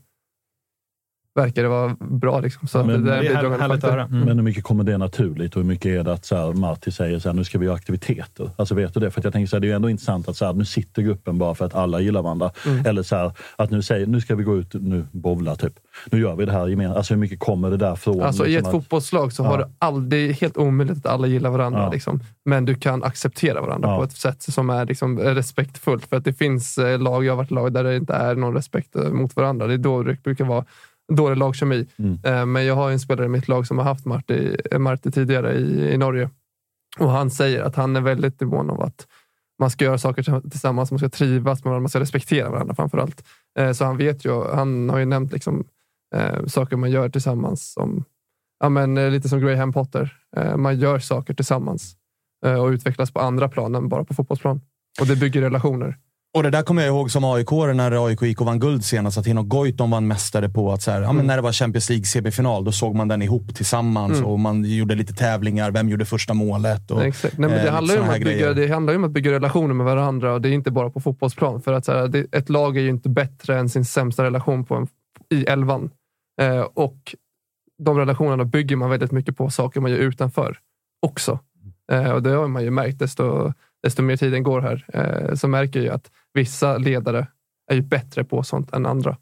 verkar det vara bra. Liksom. Så men, det, det är här, härligt att höra. Mm. Men hur mycket kommer det naturligt och hur mycket är det att så här, Marti säger så här, nu ska vi ha aktiviteter? Alltså vet du det? För jag tänker så här, det är ändå intressant att så här, nu sitter gruppen bara för att alla gillar varandra. Mm. Eller så här, att nu säger nu ska vi gå ut nu bovla typ. Nu gör vi det här gemensamt. Alltså hur mycket kommer det där från? Alltså liksom i ett att, fotbollslag så ja. har du aldrig, helt omöjligt att alla gillar varandra. Ja. Liksom. Men du kan acceptera varandra ja. på ett sätt som är liksom respektfullt. För att det finns eh, lag, jag har varit lag där det inte är någon respekt eh, mot varandra. Det är då det brukar vara dålig lagkemi. Mm. Eh, men jag har en spelare i mitt lag som har haft Marti, Marti tidigare i, i Norge. Och han säger att han är väldigt mån om att man ska göra saker tillsammans, man ska trivas med varandra, man ska respektera varandra framför allt. Eh, så han vet ju, han har ju nämnt liksom, eh, saker man gör tillsammans. Som, ja, men, lite som Graham Potter. man gör saker tillsammans och utvecklas på andra plan än bara på fotbollsplan. Och det bygger relationer. Och det där kommer jag ihåg som aik när AIK gick och vann guld senast. Att Hino Goitom vann mästare på att så här, ja, men Mm. när det var Champions League CB-final, då såg man den ihop tillsammans Mm. och man gjorde lite tävlingar. Vem gjorde första målet? Och, Nej, exakt. Nej, men eh, det, handlar ju om att bygga, det handlar ju om att bygga relationer med varandra och det är inte bara på fotbollsplan. För att så här, det, ett lag är ju inte bättre än sin sämsta relation på en, i elvan. Eh, och de relationerna bygger man väldigt mycket på saker man gör utanför också. Eh, och det har man ju märkt desto, desto mer tiden går här. Eh, så märker jag ju att vissa ledare är ju bättre på sånt än andra.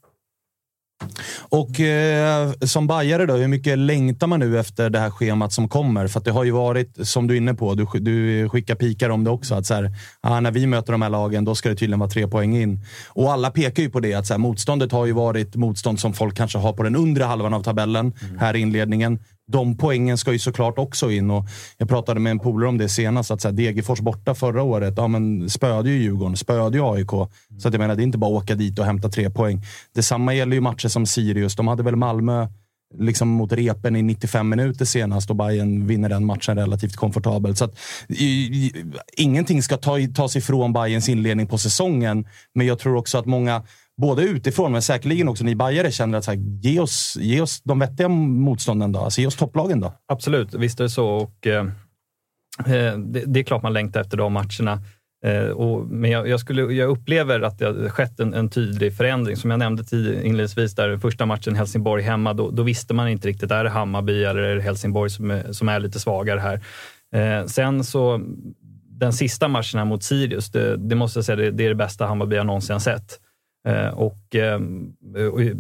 Och eh, som bajare då, hur mycket längtar man nu efter det här schemat som kommer? För att det har ju varit, som du är inne på, du, du skickar pikar om det också, att så här, ah, när vi möter de här lagen, då ska det tydligen vara tre poäng in. Och alla pekar ju på det, att så här, motståndet har ju varit motstånd som folk kanske har på den undre halvan av tabellen här i inledningen. De poängen ska ju såklart också in. Och jag pratade med en polare om det senast, att så här, Degerfors borta förra året, ja, men spöade ju Djurgården, spöade ju AIK. Så att jag menar, det är inte bara att åka dit och hämta tre poäng. Detsamma gäller ju matcher som Sirius. De hade väl Malmö liksom mot repen i 95 minuter senast och Bayern vinner den matchen relativt komfortabelt. Så att, i, i, ingenting ska ta, tas ifrån Bayerns inledning på säsongen, men jag tror också att många Både utifrån, men säkerligen också ni bajare känner att så här, ge, oss, ge oss de vettiga motstånden då. Alltså, ge oss topplagen då. Absolut, visst är det så. Och, eh, eh det, det är klart man längtar efter de matcherna. Eh, och, men jag, jag, skulle, jag upplever att det har skett en, en tydlig förändring. Som jag nämnde inledningsvis, där första matchen Helsingborg hemma, då, då visste man inte riktigt, är det Hammarby eller är det Helsingborg som är, som är lite svagare här? Eh, sen så, den sista matchen här mot Sirius, det, det måste jag säga, det, det är det bästa Hammarby jag någonsin sett. Eh, och, eh,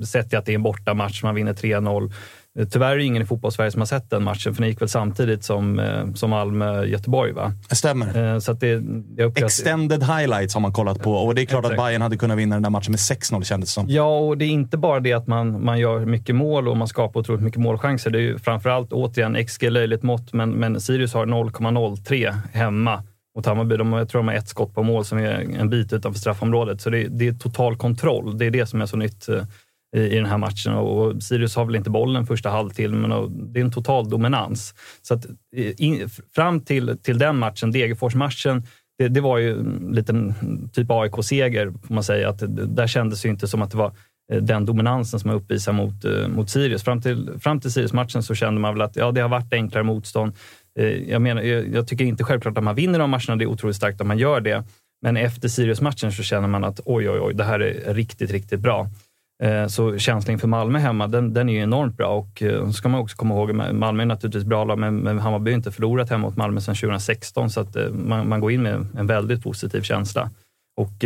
och sett att det är en bortamatch, man vinner 3-0. Eh, Tyvärr är det ingen i fotbollssverige som har sett den matchen, för den gick väl samtidigt som, eh, som Malmö-Göteborg, va? Det stämmer. Eh, så att det, jag att- Extended highlights har man kollat på och det är klart att Exakt. Bayern hade kunnat vinna den där matchen med 6-0 kändes det som. Ja, och det är inte bara det att man, man gör mycket mål och man skapar otroligt mycket målchanser. Det är ju framförallt, återigen, XG löjligt mått, men, men Sirius har 0,03 hemma mot Hammarby. De, jag tror de har ett skott på mål som är en bit utanför straffområdet. Så det, det är total kontroll. Det är det som är så nytt eh, i, i den här matchen. Och, och Sirius har väl inte bollen första halvtimmen, men och, det är en total dominans. Så att, eh, in, fram till, till den matchen, Degerfors-matchen, det, det var ju en liten typ AIK-seger, får man säga. Att det, där kändes ju inte som att det var eh, den dominansen som man uppvisar mot, mot Sirius. Fram till, fram till Sirius-matchen så kände man väl att ja, det har varit enklare motstånd. Eh, jag, menar, jag, jag tycker inte självklart att man vinner de matcherna, det är otroligt starkt att man gör det. Men efter Sirius-matchen så känner man att oj, oj, oj, det här är riktigt, riktigt bra. Eh, så känslan inför Malmö hemma, den, den är ju enormt bra. Och eh, så ska man också komma ihåg, Malmö är naturligtvis bra lag, men, men Hammarby har inte förlorat hemma mot Malmö sedan 2016. Så att man, man går in med en väldigt positiv känsla. Och,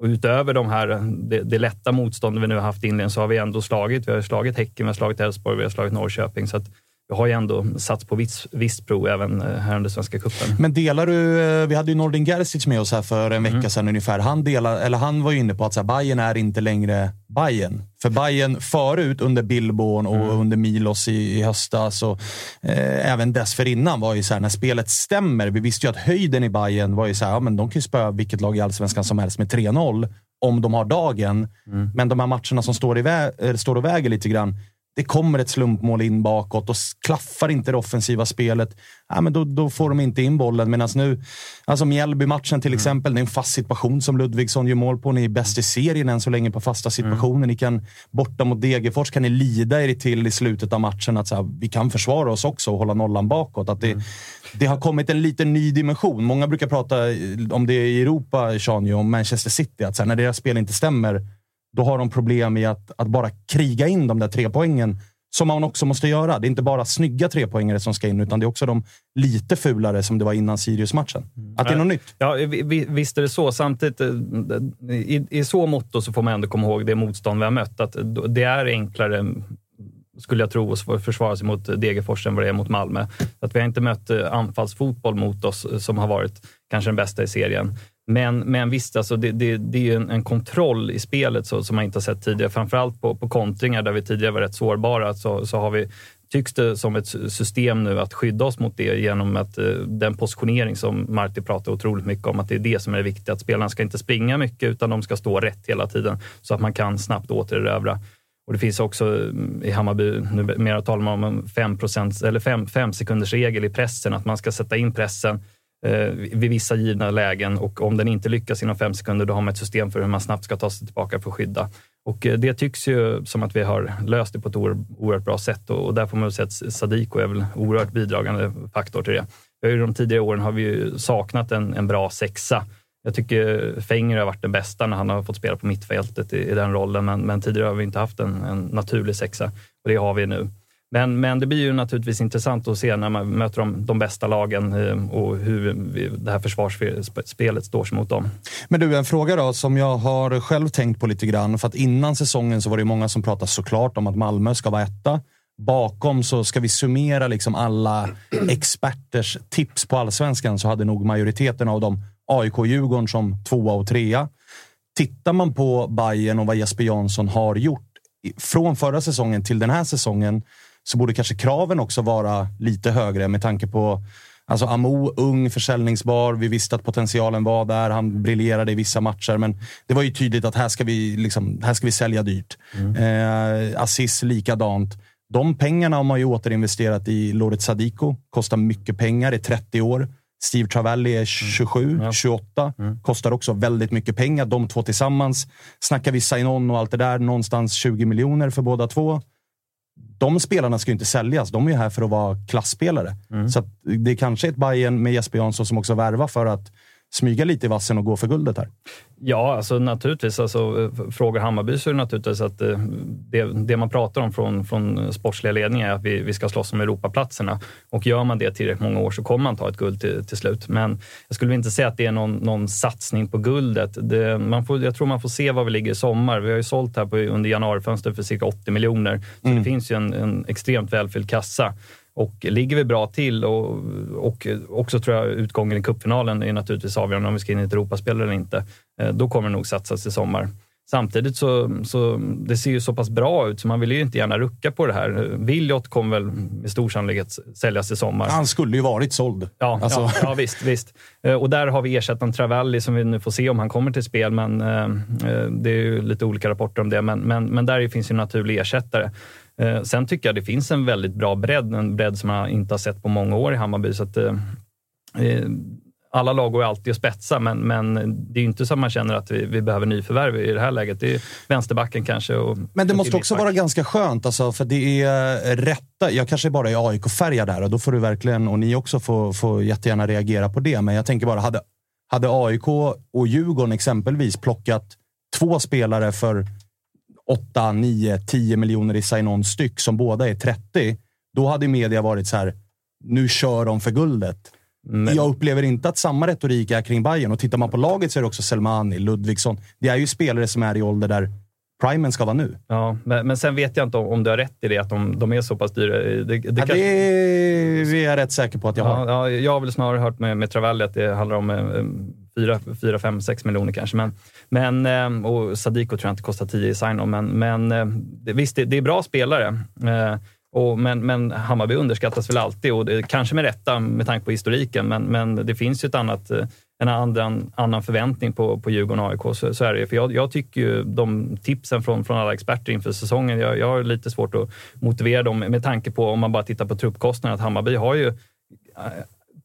och utöver de här, det, det lätta motståndet vi nu har haft i inledningen så har vi ändå slagit. Vi har slagit Häcken, vi har slagit Elfsborg, vi har slagit Norrköping. Så att vi har ju ändå satt på visst, visst prov även eh, här under Svenska cupen. Men delar du, eh, vi hade ju Nordin Gerzic med oss här för en Mm. vecka sedan ungefär. Han, delar, eller han var ju inne på att så här, Bayern är inte längre Bayern. För Bayern förut under Billborn och Mm. under Milos i, i höstas och eh, även dessförinnan var ju så här, när spelet stämmer. Vi visste ju att höjden i Bayern var ju så här, ja, men de kan ju spöa vilket lag i allsvenskan som helst med 3-0 om de har dagen. Mm. Men de här matcherna som står, i eh, står och väger lite grann, det kommer ett slumpmål in bakåt och klaffar inte det offensiva spelet, ja, men då, då får de inte in bollen. Medan nu, alltså Mjällby-matchen till exempel, det är en fast situation som Ludvigsson gör mål på. Ni är bäst i serien än så länge på fasta situationer. Ni kan, borta mot Degerfors kan ni lida er till i slutet av matchen att så här, vi kan försvara oss också och hålla nollan bakåt. Att det, det har kommit en liten ny dimension. Många brukar prata eh, om det i Europa, Sean, om Manchester City. Att så här, när deras spel inte stämmer, då har de problem i att, att bara kriga in de där tre poängen som man också måste göra. Det är inte bara snygga trepoängare som ska in, utan det är också de lite fulare som det var innan Sirius-matchen. Att det är något nytt. Ja, vi- vi- visst är det så. Samtidigt, eh, i, i så mått så får man ändå komma ihåg det motstånd vi har mött. Att det är enklare, skulle jag tro, att försvara sig mot Degerfors än vad det är mot Malmö. Att vi har inte mött eh, anfallsfotboll mot oss eh, som har varit kanske den bästa i serien. Men, men visst, alltså det, det, det är ju en, en kontroll i spelet så, som man inte har sett tidigare. Framförallt på, på kontringar där vi tidigare var rätt sårbara så, så har vi tycks det som ett system nu att skydda oss mot det genom att eh, den positionering som Marti pratar otroligt mycket om, att det är det som är viktigt. Att spelarna ska inte springa mycket utan de ska stå rätt hela tiden så att man kan snabbt återerövra. Och det finns också mm, i Hammarby, numera, talar man om en 5, eller 5, 5 sekunders regel i pressen, att man ska sätta in pressen eh, vid vissa givna lägen och om den inte lyckas inom fem sekunder, då har man ett system för hur man snabbt ska ta sig tillbaka för att skydda. Och eh, det tycks ju som att vi har löst det på ett oerhört bra sätt och, och där får man väl säga att Sadiko är väl oerhört bidragande faktor till det. Vi har de tidigare åren har vi ju saknat en, en bra sexa. Jag tycker Fenger har varit den bästa när han har fått spela på mittfältet i, i den rollen, men, men tidigare har vi inte haft en, en naturlig sexa och det har vi nu. Men, men det blir ju naturligtvis intressant att se när man möter de, de bästa lagen eh, och hur det här försvarsspelet står sig mot dem. Men du, en fråga då som jag har själv tänkt på lite grann. För att innan säsongen så var det många som pratade såklart om att Malmö ska vara etta. Bakom så ska vi summera liksom alla experters tips på allsvenskan så hade nog majoriteten av dem AIK och Djurgården som tvåa och trea. Tittar man på Bayern och vad Jesper Jansson har gjort från förra säsongen till den här säsongen så borde kanske kraven också vara lite högre med tanke på Alltså Amo, ung, försäljningsbar. Vi visste att potentialen var där. Han briljerade i vissa matcher, men det var ju tydligt att här ska vi, liksom, här ska vi sälja dyrt. Eh, Assis likadant. De pengarna har man ju återinvesterat i Loret Sadiko. Kostar mycket pengar, är 30 år. Steve Travelli är 27, 28. Kostar också väldigt mycket pengar. De två tillsammans. Snackar vi sign-on och allt det där, någonstans 20 miljoner för båda två de spelarna ska ju inte säljas. De är ju här för att vara klassspelare. Så att det är kanske ett Bayern med Jesper Jansson som också värvar för att smyga lite i vassen och gå för guldet här. Ja, alltså naturligtvis. Alltså, eh, frågar Hammarby så är det naturligtvis att eh, det, det man pratar om från, från sportsliga ledningen är att vi, vi ska slåss om Europaplatserna. Och gör man det tillräckligt många år så kommer man ta ett guld till, till slut. Men jag skulle inte säga att det är någon, någon satsning på guldet. Det, man får, jag tror man får se var vi ligger i sommar. Vi har ju sålt här på, under januarifönstret för cirka 80 miljoner. Så det finns ju en, en extremt välfylld kassa. Och ligger vi bra till och, och också tror jag utgången i cupfinalen är naturligtvis avgörande om vi ska in i ett Europaspel eller inte. Eh, Då kommer det nog satsas i sommar. Samtidigt så, så det ser ju så pass bra ut så man vill ju inte gärna rucka på det här. Williot kommer väl med stor sannolikhet säljas i sommar. Han skulle ju varit såld. Ja, Alltså- ja, ja visst, visst. Eh, Och där har vi ersättaren Travelli som vi nu får se om han kommer till spel, men eh, det är ju lite olika rapporter om det. Men, men, men där finns ju en naturlig ersättare. Eh, Sen tycker jag det finns en väldigt bra bredd, en bredd som jag inte har sett på många år i Hammarby. Så att, eh, eh, alla lag går alltid att spetsa, men, men det är ju inte så att man känner att vi, vi behöver nyförvärv i det här läget. Det är vänsterbacken kanske. Och, Men det måste också vara ganska skönt, alltså, för det är rätta. Jag kanske bara är AIK-färgad där och då får du verkligen, och ni också får, får jättegärna reagera på det. Men jag tänker bara, hade, hade AIK och Djurgården exempelvis plockat två spelare för 8, 9, 10 miljoner i sign-on styck som båda är 30, då hade media varit så här, nu kör de för guldet. Jag upplever inte att samma retorik är kring Bayern och tittar man på laget så är det också Selmani, Ludvigsson. Det är ju spelare som är i ålder där primen ska vara nu. Ja, men, men sen vet jag inte om, om du har rätt i det, att de, de är så pass dyra. Det, det, Ja, kanske- det är jag rätt säker på att jag har. Ja, ja, jag har väl snarare hört med, med Travelli att det handlar om eh, 4, 4 5, 6 miljoner kanske. Men, men, eh, och Sadiko tror jag inte kostar 10 i sign men, men eh, visst, det, det är bra spelare. Eh, och, men, men Hammarby underskattas väl alltid och det, kanske med rätta med tanke på historiken. Men, men det finns ju ett annat, en annan, annan förväntning på, på Djurgården och AIK. Så, så är det. För jag, jag tycker ju de tipsen från, från alla experter inför säsongen, jag, jag har lite svårt att motivera dem med tanke på om man bara tittar på truppkostnaden. Att Hammarby har ju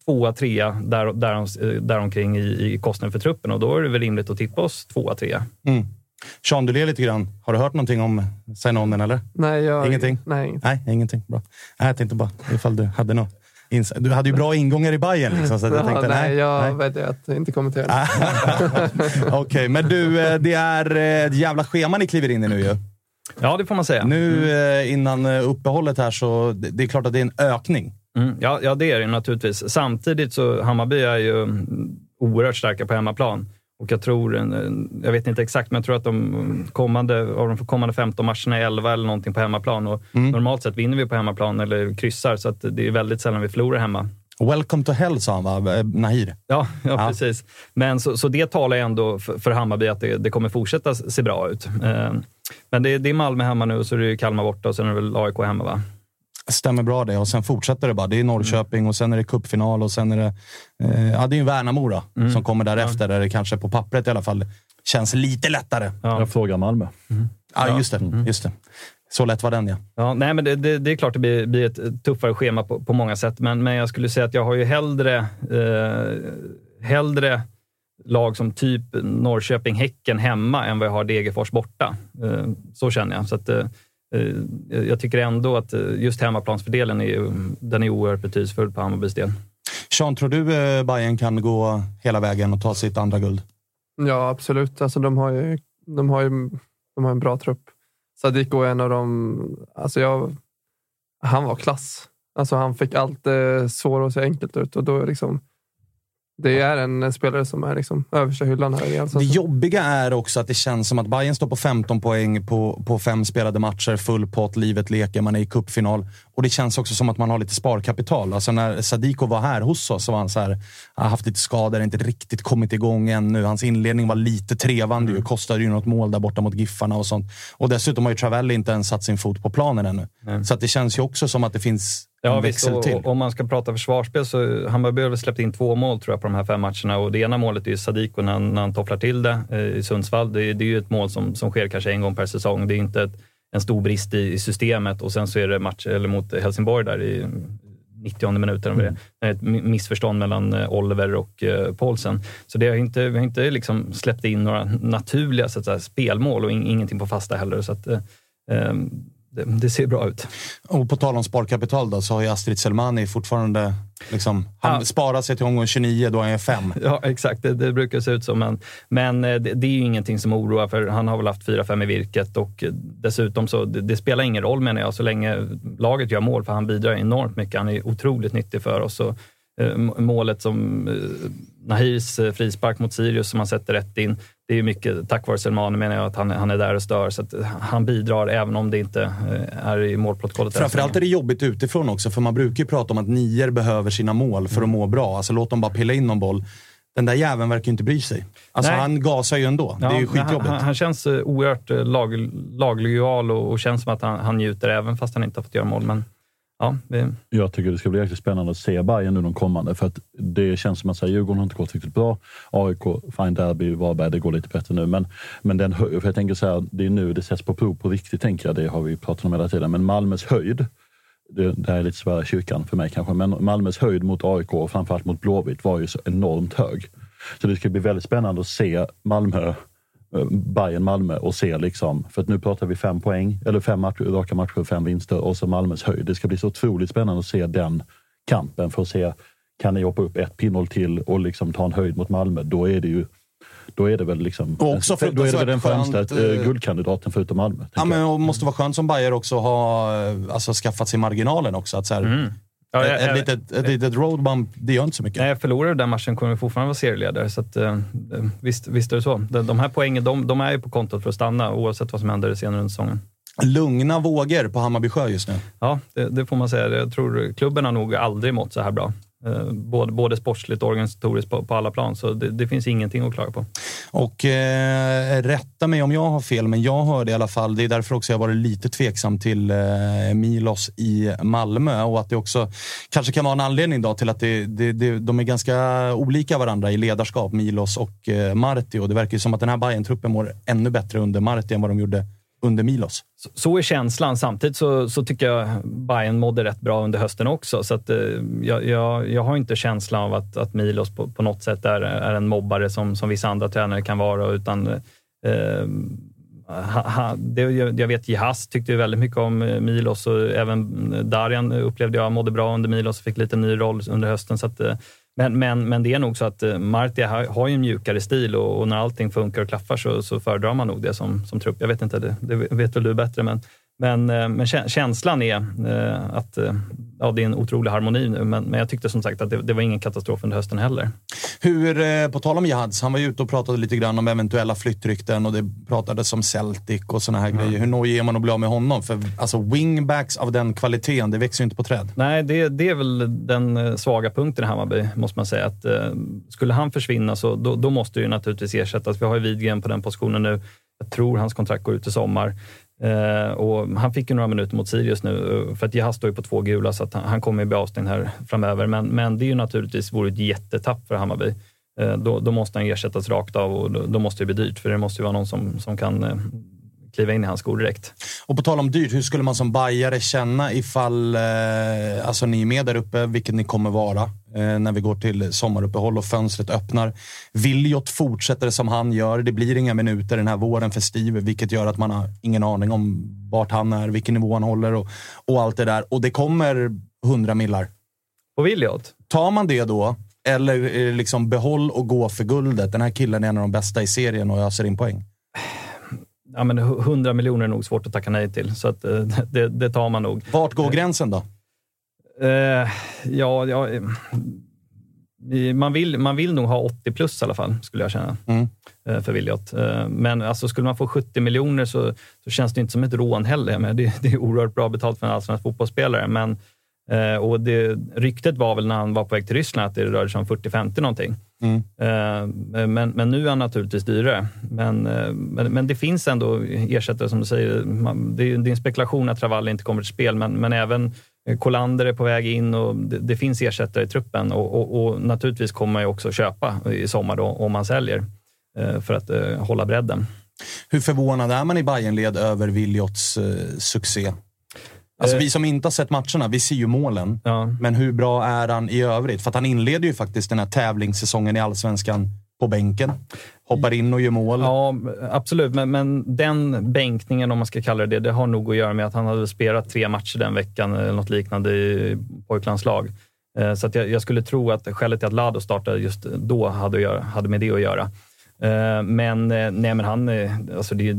tvåa, trea där, där, däromkring i, i kostnaden för truppen och då är det väl rimligt att tippa oss tvåa, trea. Mm. Sean, du ler lite grann. Har du hört någonting om sign-onen eller? Nej, jag, Ingenting? Nej, ingenting. Nej, ingenting. Bra. Nej, Jag tänkte bara ifall du hade något. Du hade ju bra ingångar i Bayern liksom, så jag Ja, tänkte nej, nej. jag nej. väljer att inte kommentera. Okej, men du, eh, det är eh, ett jävla schema ni kliver in i nu ju. Ja, det får man säga. Nu eh, innan eh, uppehållet här så det det är klart att det är en ökning. Mm, ja, ja, det är det naturligtvis. Samtidigt så Hammarby är ju mm, oerhört starka på hemmaplan. Och jag tror, en- jag vet inte exakt, men jag tror att de kommande, av de kommande 15 matcherna är 11 eller någonting på hemmaplan. Och Normalt sett vinner vi på hemmaplan eller kryssar, så det är väldigt sällan vi förlorar hemma. Welcome to hell sa han va? Eh, Nahir. Ja, ja, precis. Men så, så det talar ändå för, för Hammarby att det, det kommer fortsätta se bra ut. Eh, men det, det är Malmö hemma nu så är det Kalmar borta och sen är det väl AIK hemma va? Stämmer bra det. Och sen fortsätter det bara. Det är Norrköping och sen är det cupfinal och sen är det... Eh, ja, det är ju Värnamo då, Mm. som kommer därefter. Där det kanske på pappret i alla fall känns lite lättare. Jag frågar Malmö. Ja, just det. Just det. Så lätt var den ja. Ja, nej, men det, det, det är klart det blir, blir ett tuffare schema på, på många sätt, men, men jag skulle säga att jag har ju hellre, eh, hellre lag som typ Norrköping-Häcken hemma än vad jag har Degerfors borta. Eh, så känner jag. Så att, eh, jag tycker ändå att eh, just hemmaplansfördelen är, den är oerhört betydelsefull på Hammarbys del. Sean, tror du eh, Bayern kan gå hela vägen och ta sitt andra guld? Ja, absolut. Alltså, de, har ju, de, har ju, de har en bra trupp. Sadiko är en av dem. Alltså, jag, han var klass. Alltså, han fick allt det svåra att se enkelt ut. Och då liksom, det är en spelare som är liksom översta hyllan här i Det jobbiga är också att det känns som att Bayern står på 15 poäng på, på fem spelade matcher, full pott, livet leker, man är i cupfinal. Och det känns också som att man har lite sparkapital. Alltså när Sadiko var här hos oss så var han så här, har haft lite skador, inte riktigt kommit igång ännu. Hans inledning var lite trevande ju, kostade ju något mål där borta mot Giffarna och sånt. Och dessutom har ju Travelli inte ens satt sin fot på planen ännu. Så att det känns ju också som att det finns Ja, visst, och, om man ska prata försvarsspel så Hammarby har väl släppt in två mål tror jag på de här fem matcherna och det ena målet är ju Sadiko när, när han tofflar till det eh, i Sundsvall. Det, är- det är ju ett mål som, som sker kanske en gång per säsong. Det är inte ett, en stor brist i, i systemet och sen så är det match eller mot Helsingborg där i 90 minuten. Mm. Det är ett mi- missförstånd mellan eh, Oliver och eh, Paulsen. Så det har inte, vi har inte liksom släppt in några naturliga så att säga, spelmål och in, ingenting på fasta heller. Så att, eh, eh, det, det ser bra ut. Och på tal om sparkapital då, så har ju Astrid Selmani fortfarande liksom, han Ja. sparar sig till omgång 29, då är han fem. Ja, exakt. Det, det brukar se ut så. Men, men eh, det, det är ju ingenting som oroar, för han har väl haft 4-5 i virket och eh, dessutom så det, spelar ingen roll menar jag, så länge laget gör mål, för han bidrar enormt mycket. Han är otroligt nyttig för oss. Och, eh, målet som Nahirs frispark mot Sirius som han sätter rätt in, det är mycket tack vare Selmani menar jag att han, han är där och stör. Så att han bidrar även om det inte eh, är i målprotokollet. Framförallt är det jobbigt utifrån också, för man brukar ju prata om att nior behöver sina mål för att må bra. Alltså låt dem bara pilla in någon boll. Den där jäveln verkar ju inte bry sig. Alltså Nej. han gasar ju ändå. det är ju skitjobbigt. Han, han, han känns eh, oerhört eh, lag, laglojal och, och känns som att han, han njuter även fast han inte har fått göra mål. Men ja, det, Jag tycker det ska bli jäkligt spännande att se Bayern nu de kommande. För att det känns som att så här, Djurgården har inte gått riktigt bra. AIK, fine derby, Varberg, det går lite bättre nu. Men, men den, för jag tänker så här, det är nu det sätts på prov på riktigt, tänker jag. Det har vi pratat om hela tiden. Men Malmös höjd, det, det här är lite svära kyrkan för mig kanske, men Malmös höjd mot AIK och framförallt mot Blåvitt var ju så enormt hög. Så det ska bli väldigt spännande att se Malmö Bayern Malmö och se liksom, för att nu pratar vi fem poäng, eller fem matcher, raka matcher, fem vinster och så Malmös höjd. Det ska bli så otroligt spännande att se den kampen för att se, kan ni hoppa upp ett pinnhål till och liksom ta en höjd mot Malmö? Då är det ju då är det väl liksom, Och också då är det väl den främsta skönt, eh, eh, guldkandidaten förutom Malmö. Ja, men det måste vara skönt som Bayer också ha eh, alltså, skaffat sig marginalen också. Att, så här, Mm. Ja, ett, jag- ett, jag- litet, ett litet road bump, det gör inte så mycket. Nej, förlorar du den matchen kommer vi fortfarande vara serieledare. Så att, eh, visst, visst är det så. De, de här poängen de, de är ju på kontot för att stanna oavsett vad som händer senare under säsongen. Lugna vågor på Hammarby sjö just nu. Ja, det, det får man säga. Jag tror klubben har nog aldrig mått så här bra. Eh, både, både sportsligt och organisatoriskt på, på alla plan. Så det, det finns ingenting att klaga på. Och eh, rätta mig om jag har fel, men jag hörde i alla fall, det är därför också jag varit lite tveksam till eh, Milos i Malmö och att det också kanske kan vara en anledning då till att det, det, det, de är ganska olika varandra i ledarskap, Milos och eh, Marti. Och det verkar ju som att den här bayern truppen mår ännu bättre under Marti än vad de gjorde under Milos. Så, så är känslan. Samtidigt så, så tycker jag Bayern mådde rätt bra under hösten också. Så att, eh, jag, jag, jag har inte känslan av att, att Milos på, på något sätt är, är en mobbare som, som vissa andra tränare kan vara. Utan, eh, ha, ha, det, jag vet Jihas tyckte väldigt mycket om eh, Milos och även Darjan upplevde jag mådde bra under Milos och fick lite ny roll under hösten. Så att, eh, men, men, men det är nog så att eh, Marti har, har ju en mjukare stil och, och när allting funkar och klaffar så, så föredrar man nog det som, som trupp. Jag vet inte, det, det vet väl du bättre, men, men, eh, men kä- känslan är eh, att eh, ja, det är en otrolig harmoni nu. Men, men jag tyckte som sagt att det, det var ingen katastrof under hösten heller. Hur, på tal om Jihads, han var ju ute och pratade lite grann om eventuella flyttrykten och det pratades om Celtic och såna här grejer. Hur nojig är man att bli av med honom? För alltså, wingbacks av den kvaliteten, det växer ju inte på träd. Nej, det, det är väl den svaga punkten i Hammarby, måste man säga. Att, eh, skulle han försvinna så då, då måste det ju naturligtvis ersättas. Vi har ju Widgren på den positionen nu. Jag tror hans kontrakt går ut i sommar. Eh, och han fick ju några minuter mot Sirius nu, eh, för att Jahas står ju på två gula, så att han, han kommer ju bli avstängd här framöver. Men, men det är ju naturligtvis vore ett jättetapp för Hammarby. Eh, då, då måste han ersättas rakt av och då, då måste det bli dyrt, för det måste ju vara någon som, som kan, eh, kliva in i hans skor direkt. Och på tal om dyrt, hur skulle man som bajare känna ifall eh, alltså ni är med där uppe, vilket ni kommer vara, eh, när vi går till sommaruppehåll och fönstret öppnar. Viljot fortsätter som han gör. Det blir inga minuter den här våren för Steve, vilket gör att man har ingen aning om vart han är, vilken nivå han håller och, och allt det där. Och det kommer 100 millar. På Williot? Tar man det då, eller det liksom behåll och gå för guldet? Den här killen är en av de bästa i serien och öser in poäng. Ja, men 100 miljoner är nog svårt att tacka nej till, så att, eh, det, det tar man nog. Vart går gränsen då? Eh, ja, ja eh, man, vill, man vill nog ha 80 plus i alla fall, skulle jag känna, mm. eh, för Williot. Eh, men alltså, skulle man få 70 miljoner så, så känns det inte som ett rån heller. Men det, det är oerhört bra betalt för en allsvensk fotbollsspelare. Men, eh, och det, ryktet var väl när han var på väg till Ryssland att det rörde sig om 40-50 någonting. Mm. Eh, men, men nu är han naturligtvis dyrare. Men, eh, men, men, det finns ändå ersättare som du säger. Man, det, är, det är en spekulation att Travalli inte kommer till spel, men, men även Kolander är på väg in och det, det finns ersättare i truppen. Och, och, och, naturligtvis kommer man ju också köpa i sommar då, om man säljer eh, för att hålla bredden. Hur förvånad är man i Bayernled över Wiljots succé? Alltså vi som inte har sett matcherna, vi ser ju målen. Ja. Men hur bra är han i övrigt? För att han inleder ju faktiskt den här tävlingssäsongen i Allsvenskan på bänken. Hoppar in och gör mål. Ja, absolut. Men, men den bänkningen, om man ska kalla det det, det har nog att göra med att han hade spelat tre matcher den veckan eller något liknande i pojklandslag. Eh, så jag, jag, skulle tro att skälet till att Lado startade just då hade, göra, hade med det att göra. Eh, men, eh, nej, men han, alltså det,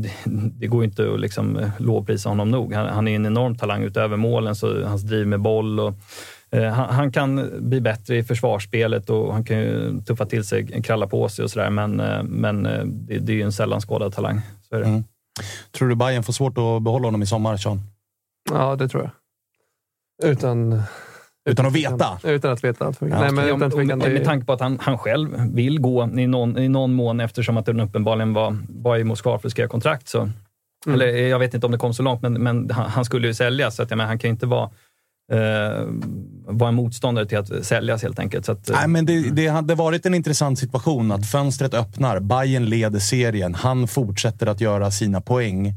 det går inte att liksom lovprisa honom nog. Han, han, är en enorm talang utöver målen, så hans driv med boll och Eh, han, han, kan bli bättre i försvarsspelet och han kan ju tuffa till sig, kralla på sig och sådär. Men, eh, men eh, det, det är ju en sällan skådad talang. Så är det. Mm. Tror du Bayern får svårt att behålla honom i sommar, Sean? Ja, det tror jag. Utan... Utan att veta? Utan att veta. Ja. Nej, men utan tvekan, med, med tanke på att han, han själv vill gå i någon, i någon mån eftersom att den uppenbarligen var, var i Moskva för att skriva kontrakt. Så, mm. Eller jag vet inte om det kom så långt, men, men han, han skulle ju säljas. Så att, men, han kan inte vara eh, var en motståndare till att säljas helt enkelt. Så att, Nej, men det, det, hade varit en intressant situation att fönstret öppnar, Bayern leder serien, han fortsätter att göra sina poäng.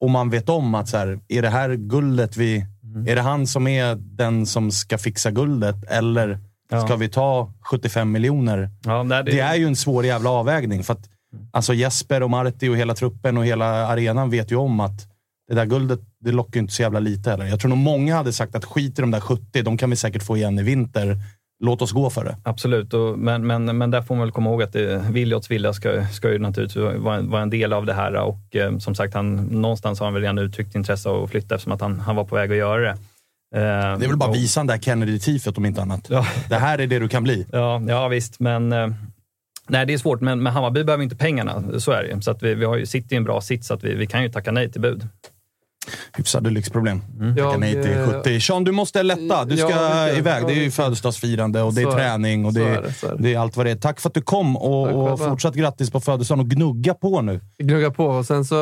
Och man vet om att så här, är det här guldet vi... Mm. Är det han som är den som ska fixa guldet eller ja. ska vi ta 75 miljoner? Ja, det, det, är ju en svår jävla avvägning. För att, alltså Jesper och Marti och hela truppen och hela arenan vet ju om att det där guldet det lockar inte så jävla lite heller. Jag tror nog många hade sagt att skit i de där 70, de kan vi säkert få igen i vinter. Låt oss gå för det. Absolut, och, men, men, men där får man väl komma ihåg att Wiljots vilja ska, ska ju naturligtvis vara, vara en del av det här. Och eh, som sagt, han, någonstans har han väl redan uttryckt intresse av att flytta eftersom att han, han var på väg att göra det. Eh, det är väl bara och, visan där Kennedy-tifet om inte annat. Ja. Det här är det du kan bli. Ja, ja visst, men eh, Nej, det är svårt, men, men Hammarby behöver inte pengarna. Så är det Så att vi, vi har ju, sitter i en bra sits, så att vi, vi kan ju tacka nej till bud hyfsade lyxproblem. Mm. Jag, nej till 70. Eh, Sean, du måste lätta. Du ska ja, iväg. Det är ju födelsedagsfirande och det är, är träning och det är, det, är det, är allt vad det är. Tack för att du kom och, och fortsatt grattis på födelsedagen och gnugga på nu. Gnugga på och sen så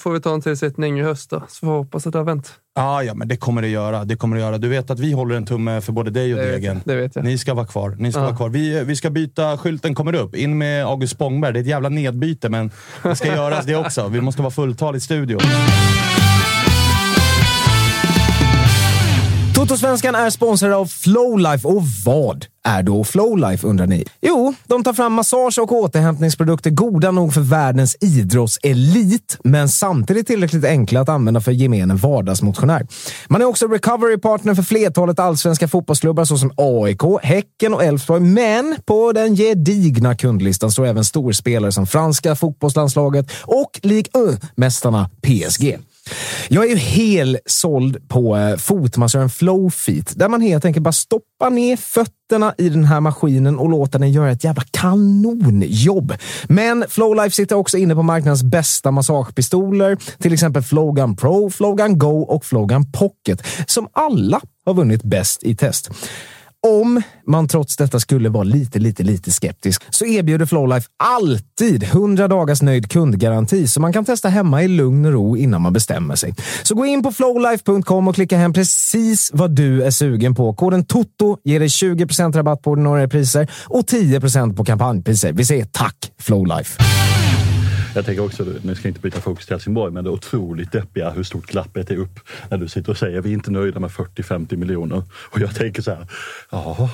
får vi ta en tillsättning i höst då. Så får vi hoppas att det har vänt. Ah, ja, men det kommer det göra. Det kommer det göra. Du vet att vi håller en tumme för både dig och det Degen. Vet det vet jag. Ni ska vara kvar. Ni ska ah. vara kvar. Vi, vi ska byta. Skylten kommer upp. In med August Spångberg. Det är ett jävla nedbyte, men det ska göras det också. Vi måste vara fulltal i Totosvenskan är sponsrad av Flowlife och vad är då Flowlife undrar ni? Jo, de tar fram massage och återhämtningsprodukter goda nog för världens idrottselit, men samtidigt tillräckligt enkla att använda för gemene vardagsmotionär. Man är också recovery partner för flertalet allsvenska fotbollsklubbar såsom AIK, Häcken och Elfsborg, men på den gedigna kundlistan står även storspelare som franska fotbollslandslaget och Ligue 1-mästarna PSG. Jag är ju helt såld på eh, fotmassören Flowfeet, där man helt enkelt bara stoppar ner fötterna i den här maskinen och låter den göra ett jävla kanonjobb. Men Flowlife sitter också inne på marknadens bästa massagepistoler, till exempel Flowgun Pro, Flowgun Go och Flowgun Pocket, som alla har vunnit bäst i test. Om man trots detta skulle vara lite, lite, lite skeptisk så erbjuder Flowlife alltid 100 dagars nöjd kundgaranti så man kan testa hemma i lugn och ro innan man bestämmer sig. Så gå in på flowlife.com och klicka hem precis vad du är sugen på. Koden TOTO ger dig 20% rabatt på ordinarie priser och 10% på kampanjpriser. Vi säger tack Flowlife! Jag tänker också, nu ska jag inte byta fokus till Helsingborg, men det är otroligt deppiga hur stort glappet är upp när du sitter och säger vi är inte nöjda med 40-50 miljoner. Och jag tänker så här, ja.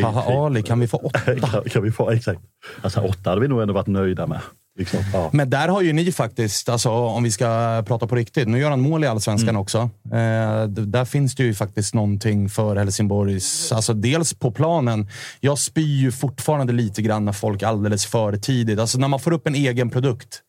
Taha Ali, kan vi få åtta? kan, kan vi få, exakt. Alltså åtta hade vi nog ändå varit nöjda med. Liksom, ja. Men där har ju ni faktiskt, alltså, om vi ska prata på riktigt, nu gör han mål i Allsvenskan Mm. också. Eh, där finns det ju faktiskt någonting för Helsingborgs... Alltså dels på planen. Jag spyr ju fortfarande lite grann när folk alldeles för tidigt. Alltså när man får upp en egen produkt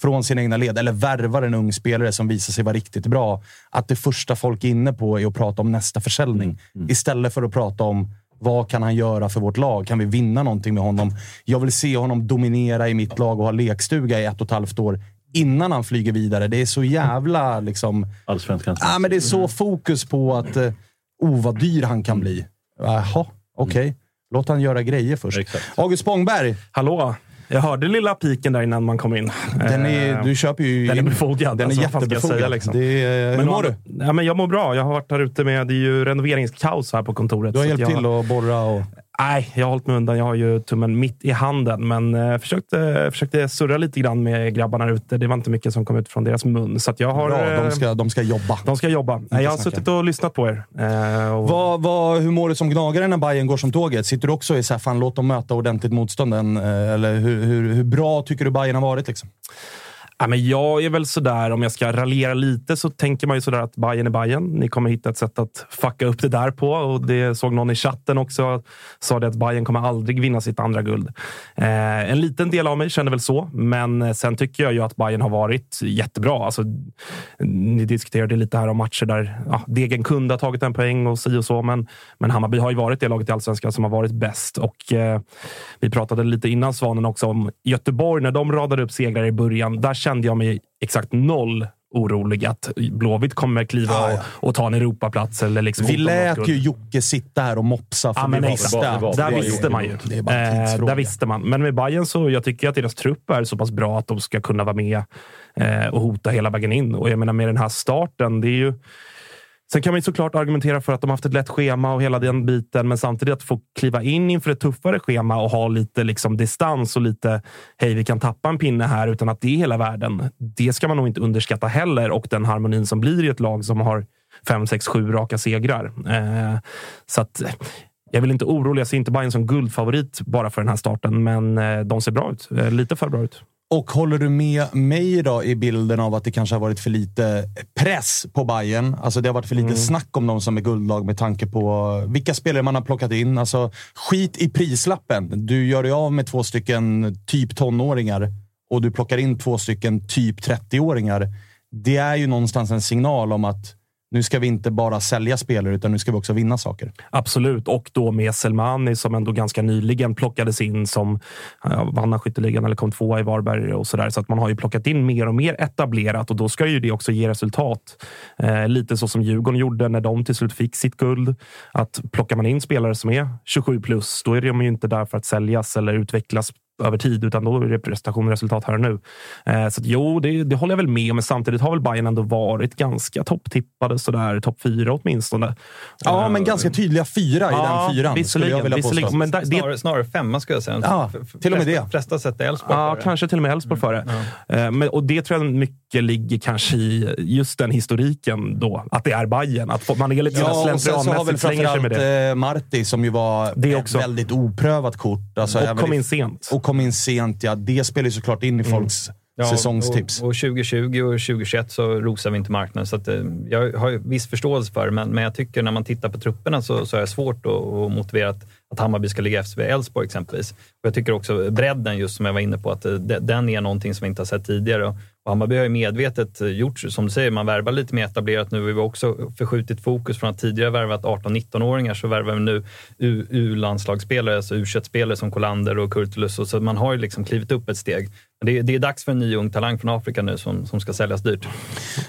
från sina egna led, eller värvar en ung spelare som visar sig vara riktigt bra. Att det första folk är inne på är att prata om nästa försäljning. Istället för att prata om vad kan han göra för vårt lag? Kan vi vinna någonting med honom? Jag vill se honom dominera i mitt lag och ha lekstuga i ett och ett halvt år innan han flyger vidare. Det är så jävla... liksom... Allsvenskan. Ja, men det är så fokus på att... Eh, oh, vad dyr han kan bli. Jaha, okej. Låt han göra grejer först. August Spångberg. Hallå! Jag hörde lilla piken där innan man kom in. Den är, Eh, du köper ju... Den är befogad. Den är alltså, fan ska jag jättebefogad. liksom. Det är, hur mår du? Ja, men jag mår bra. Jag har varit här ute med... Det är ju renoveringskaos här på kontoret. Du har hjälpt jag, till att borra och... Nej, jag har hållit mig undan. Jag har ju tummen mitt i handen. Men eh, försökte, försökte surra lite grann med grabbarna där ute. Det var inte mycket som kom ut från deras mun. Så jag har, Bra, de eh, ska, de ska jobba. de ska jobba. Nej, jag har snacka. suttit och lyssnat på er. Eh, och, Vad, vad, hur mår du som gnagare när Bayern går som tåget? Sitter du också i så här, fan låt dem möta ordentligt motstånden? Eh, Eller hur, hur, hur bra tycker du Bayern har varit? Liksom? Ja, men jag är väl sådär, om jag ska raljera lite, så tänker man ju sådär att Bayern är Bayern. Ni kommer hitta ett sätt att fucka upp det där på. Och det såg någon i chatten också. Sa det att Bayern kommer aldrig vinna sitt andra guld. Eh, en liten del av mig känner väl så, men eh, sen tycker jag ju att Bayern har varit jättebra. Alltså, ni diskuterade lite här om matcher där ja, Degen kunde ha tagit en poäng och si och så, men, men Hammarby har ju varit det laget i allsvenskan som har varit bäst. Och eh, Vi pratade lite innan Svanen också om Göteborg, när de radade upp segrar i början. Där kände jag mig exakt noll orolig att Blåvitt kommer kliva Och, och ta en Europaplats. Eller liksom Vi lät ju. Jocke sitta här och mopsa. För Ja, men vi exakt. visste att Där visste man ju. Eh, där visste man. Men med Bayern så jag tycker jag att deras trupp är så pass bra att de ska kunna vara med eh, och hota hela vägen in. Och jag menar med den här starten, det är ju Sen kan man ju såklart argumentera för att de haft ett lätt schema och hela den biten, men samtidigt att få kliva in inför ett tuffare schema och ha lite liksom distans och lite hej, vi kan tappa en pinne här utan att det är hela världen. Det ska man nog inte underskatta heller och den harmonin som blir i ett lag som har fem, sex, sju raka segrar. Eh, så att eh, jag vill inte orolig. Jag ser inte Bayern som guldfavorit bara för den här starten, men eh, de ser bra ut. Eh, lite för bra ut. Och håller du med mig då i bilden av att det kanske har varit för lite press på Bayern? Alltså det har varit för lite Mm. snack om dem som är guldlag med tanke på vilka spelare man har plockat in. Alltså, skit i prislappen. Du gör dig av med två stycken typ tonåringar och du plockar in två stycken typ 30-åringar. Det är ju någonstans en signal om att nu ska vi inte bara sälja spelare, utan nu ska vi också vinna saker. Absolut, och då med Selmani som ändå ganska nyligen plockades in som ja, vann skytteligan eller kom tvåa i Varberg och så där Så att man har ju plockat in mer och mer etablerat och då ska ju det också ge resultat. Eh, lite så som Djurgården gjorde när de till slut fick sitt guld. Att plockar man in spelare som är 27 plus, då är de ju inte där för att säljas eller utvecklas över tid, utan då är det prestation och resultat här och nu. Eh, så att, jo, det, det håller jag väl med om, men samtidigt har väl Bayern ändå varit ganska topptippade, sådär topp fyra åtminstone. Ja, men ganska tydliga fyra i Ja, den fyran. skulle jag visserligen, visserligen, men där- det- Snarare, snarare femma skulle jag säga. Ja, till och med det. Flesta sätter Elfsborg Ja, före. kanske till och med Elfsborg före. Eh, Men, och det tror jag mycket ligger kanske i just den historiken då. Att det är Bayern. Att få- man är lite Ja, slentrianmässigt slänger sig med det. eh, Marti som ju var Det också. väldigt oprövat kort. Alltså, Och kom in sent. Och kom in sent, ja. Det spelar ju såklart in i folks säsongstips. Och, och 2020 och 2021 så rosar vi inte marknaden. Så att, eh, jag har viss förståelse för det, men, men jag tycker när man tittar på trupperna så, så är det svårt att, att motivera att, att Hammarby ska ligga efter Elfsborg exempelvis. Och jag tycker också bredden, just som jag var inne på, att eh, de- den är någonting som vi inte har sett tidigare. Och, Hammarby har ju medvetet eh, gjort, som du säger, man värvar lite mer etablerat nu. Vi har också förskjutit fokus från att tidigare värvat 18-19-åringar så värvar vi nu U- U-landslagsspelare, alltså U21-spelare som Kolander och Kurtulus. Och så man har ju liksom klivit upp ett steg. Det, är- det är dags för en ny ung talang från Afrika nu som, som ska säljas dyrt.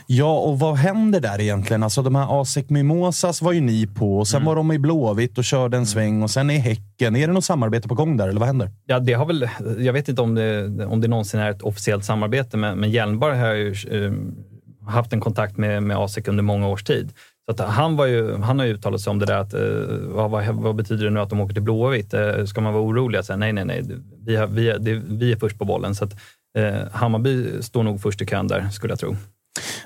Ja, och vad händer där egentligen? Alltså de här Asek Mimosas var ju ni på, och sen var de i Blåvitt och körde en sväng och sen i Häcken. Är det något samarbete på gång där, eller vad händer? Ja, det har väl, jag vet inte om det, om det någonsin är ett officiellt samarbete, men, men Hjelmberg har ju eh, haft en kontakt med, med ASEK under många års tid. Så att han, var ju, han har ju uttalat sig om det där att, eh, vad, vad, vad betyder det nu att de åker till Blåvitt? Eh, ska man vara orolig? Jag nej, nej, nej. Vi, har, vi, är, det, vi är först på bollen. Så att, eh, Hammarby står nog först i kön där, skulle jag tro.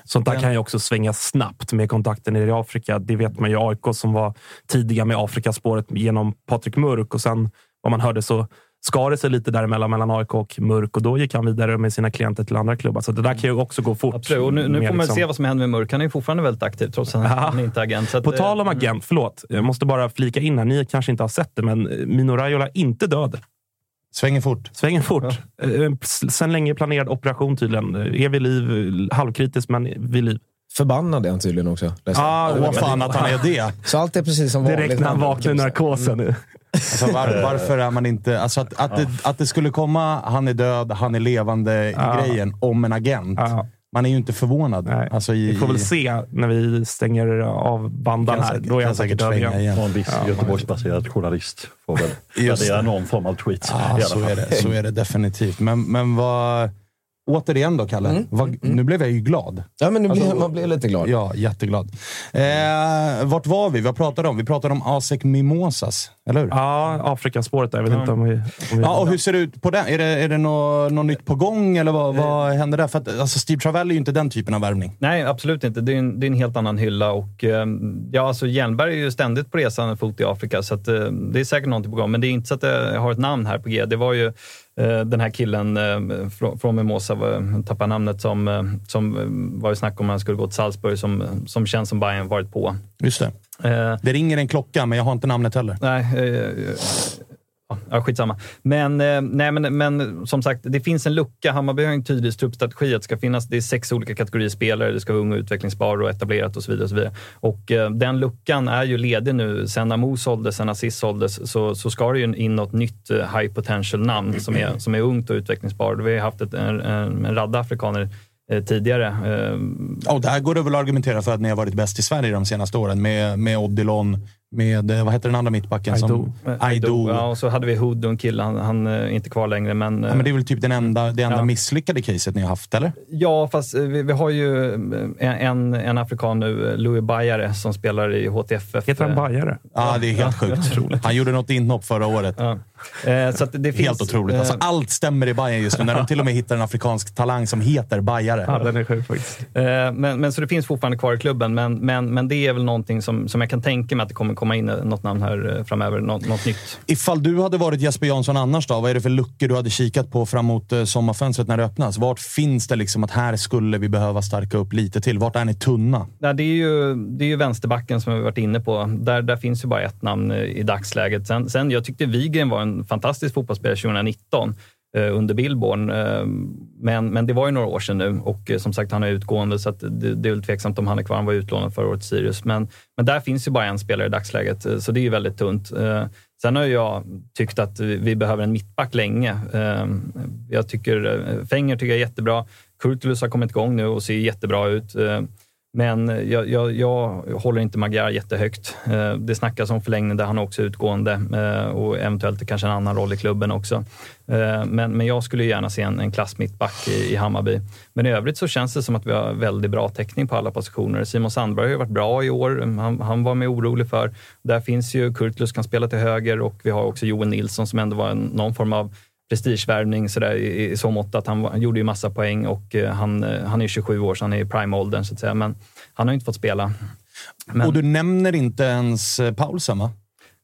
Sånt där kan ju också svänga snabbt med kontakten i Afrika. Det vet man ju AIK som var tidiga med Afrikaspåret genom Patrik Mörk och sen vad man hörde så skar det sig lite däremellan mellan AIK och Mörk och då gick han vidare med sina klienter till andra klubbar. Så det där kan ju också gå fort. Absolut. Och nu, nu får man liksom- se vad som händer med Mörk. Han är ju fortfarande väldigt aktiv trots att han inte är agent. Så att, På eh, tal om agent, förlåt. Jag måste bara flika in här. Ni kanske inte har sett det, men Mino Raiola är inte död. Svänger fort. Svänger fort. Eh, Sen länge planerad operation tydligen. Är vid liv. Halvkritiskt, men vid liv. Förbannad är han tydligen också. läste. Ah, vad fan att han är det. Så allt är precis som vanligt. Direkt när han vaknar ur narkosen. Alltså, var, varför är man inte... Alltså att, att, det, att det skulle komma han är död, han är levande Ja. grejen om en agent. Man är ju inte förvånad. Alltså i, Vi får väl i- se när vi stänger av bandan här. Då är kan han säkert död igen. igen. En viss Göteborgsbaserad journalist får väl värdera det. någon form av tweet. Ja, i alla så är, det, så är det definitivt. Men, men vad... Återigen då, Kalle. Mm, Vad, Nu blev jag ju glad. Ja, men nu Alltså, man blir lite glad. Ja, jätteglad. Eh, vart var vi? Vad pratade om? Vi pratade om Asec Mimosas, eller hur? Ja, Afrikaspåret där. Jag vet inte om vi... Om vi Ja, och hur ser det ut på den? Är det, är det något, något nytt på gång eller vad, vad händer där? För att, alltså, Steve Travell är ju inte den typen av värvning. Nej, absolut inte. Det är en, det är en helt annan hylla. Och, eh, ja, alltså Hjelmberg är ju ständigt på resande fot i Afrika, så att, eh, det är säkert någonting på gång. Men det är inte så att jag har ett namn här på G. Det var ju eh, den här killen eh, från, Mimosa, tappar namnet, som, eh, som eh, var ju snack om att han skulle gå till Salzburg, som, som känns som Bayern varit på. Just det. Eh, Det ringer en klocka, men jag har inte namnet heller. Nej, eh, ja, skitsamma. Men, eh, nej, men, men som sagt, det finns en lucka. Hammarby har en tydlig truppstrategi. Att det ska finnas det är sex olika kategorier spelare. Det ska vara ung och utvecklingsbar och etablerat och så vidare. Och, så vidare. och eh, den luckan är ju ledig nu. Sen Amo såldes, sen Aziz såldes, så, så ska det ju in något nytt eh, high potential namn som är, som är ungt och utvecklingsbart. Vi har haft ett, en, en, en radda afrikaner eh, tidigare. Och där går det väl att argumentera för att ni har varit bäst i Sverige de senaste åren med, med Odilon, med, eh, vad heter den andra mittbacken? Som, Aido. Ja, och så hade vi Hood och en kille, han, han är inte kvar längre. Men, Ja, men det är väl typ den enda, det enda Ja. misslyckade caset ni har haft, eller? Ja, fast eh, vi, vi har ju eh, en, en afrikan nu, eh, Louis Bajare, som spelar i HTFF. Heter han Bajare? Ja, det är helt sjukt. Han gjorde något inhopp förra året. Ja. Eh, så att det finns, Helt otroligt. Alltså, eh, allt stämmer i Bayern just nu. När de till och med hittar en afrikansk talang som heter Bajare. Ja, den är sjuk faktiskt. Eh, Men, men så det finns fortfarande kvar i klubben, men, men, men det är väl någonting som, som jag kan tänka mig att det kommer komma in något namn här eh, framöver, något, något nytt. Ifall du hade varit Jesper Jansson annars då? Vad är det för luckor du hade kikat på framåt eh, sommarfönstret när det öppnas? Vart finns det liksom att här skulle vi behöva stärka upp lite till? Vart är ni tunna? Nej, det, är ju, det är ju vänsterbacken som vi varit inne på. Där, där finns ju bara ett namn eh, i dagsläget. Sen, sen jag tyckte Wigren var en fantastisk fotbollsspelare 2019 eh, Eh, under Billborn. Eh, men, men det var ju några år sedan nu och eh, som sagt, han är utgående så att det, det är väl tveksamt om han är kvar. Han var utlånad förra året till Sirius. Men, men där finns ju bara en spelare i dagsläget, så det är ju väldigt tunt. Sen har jag tyckt att vi behöver en mittback länge. Jag tycker Fenger tycker jag är jättebra. Kurtulus har kommit igång nu och ser jättebra ut. Men jag, jag, jag håller inte Magyar jättehögt. Eh, det snackas om förlängning där han också är utgående eh, och eventuellt kanske en annan roll i klubben också. Eh, men, men jag skulle gärna se en, en klass mittback i, i Hammarby. Men i övrigt så känns det som att vi har väldigt bra täckning på alla positioner. Simon Sandberg har ju varit bra i år. Han, han var med orolig för. Där finns ju Kurtulus kan spela till höger och vi har också Joel Nilsson som ändå var en, någon form av prestigevärvning så där, i, i så mått att han, han gjorde ju massa poäng och eh, han, eh, han är 27 år så han är i prime-åldern så att säga. Men han har ju inte fått spela. Men- Och du nämner inte ens eh, Paulsen, va?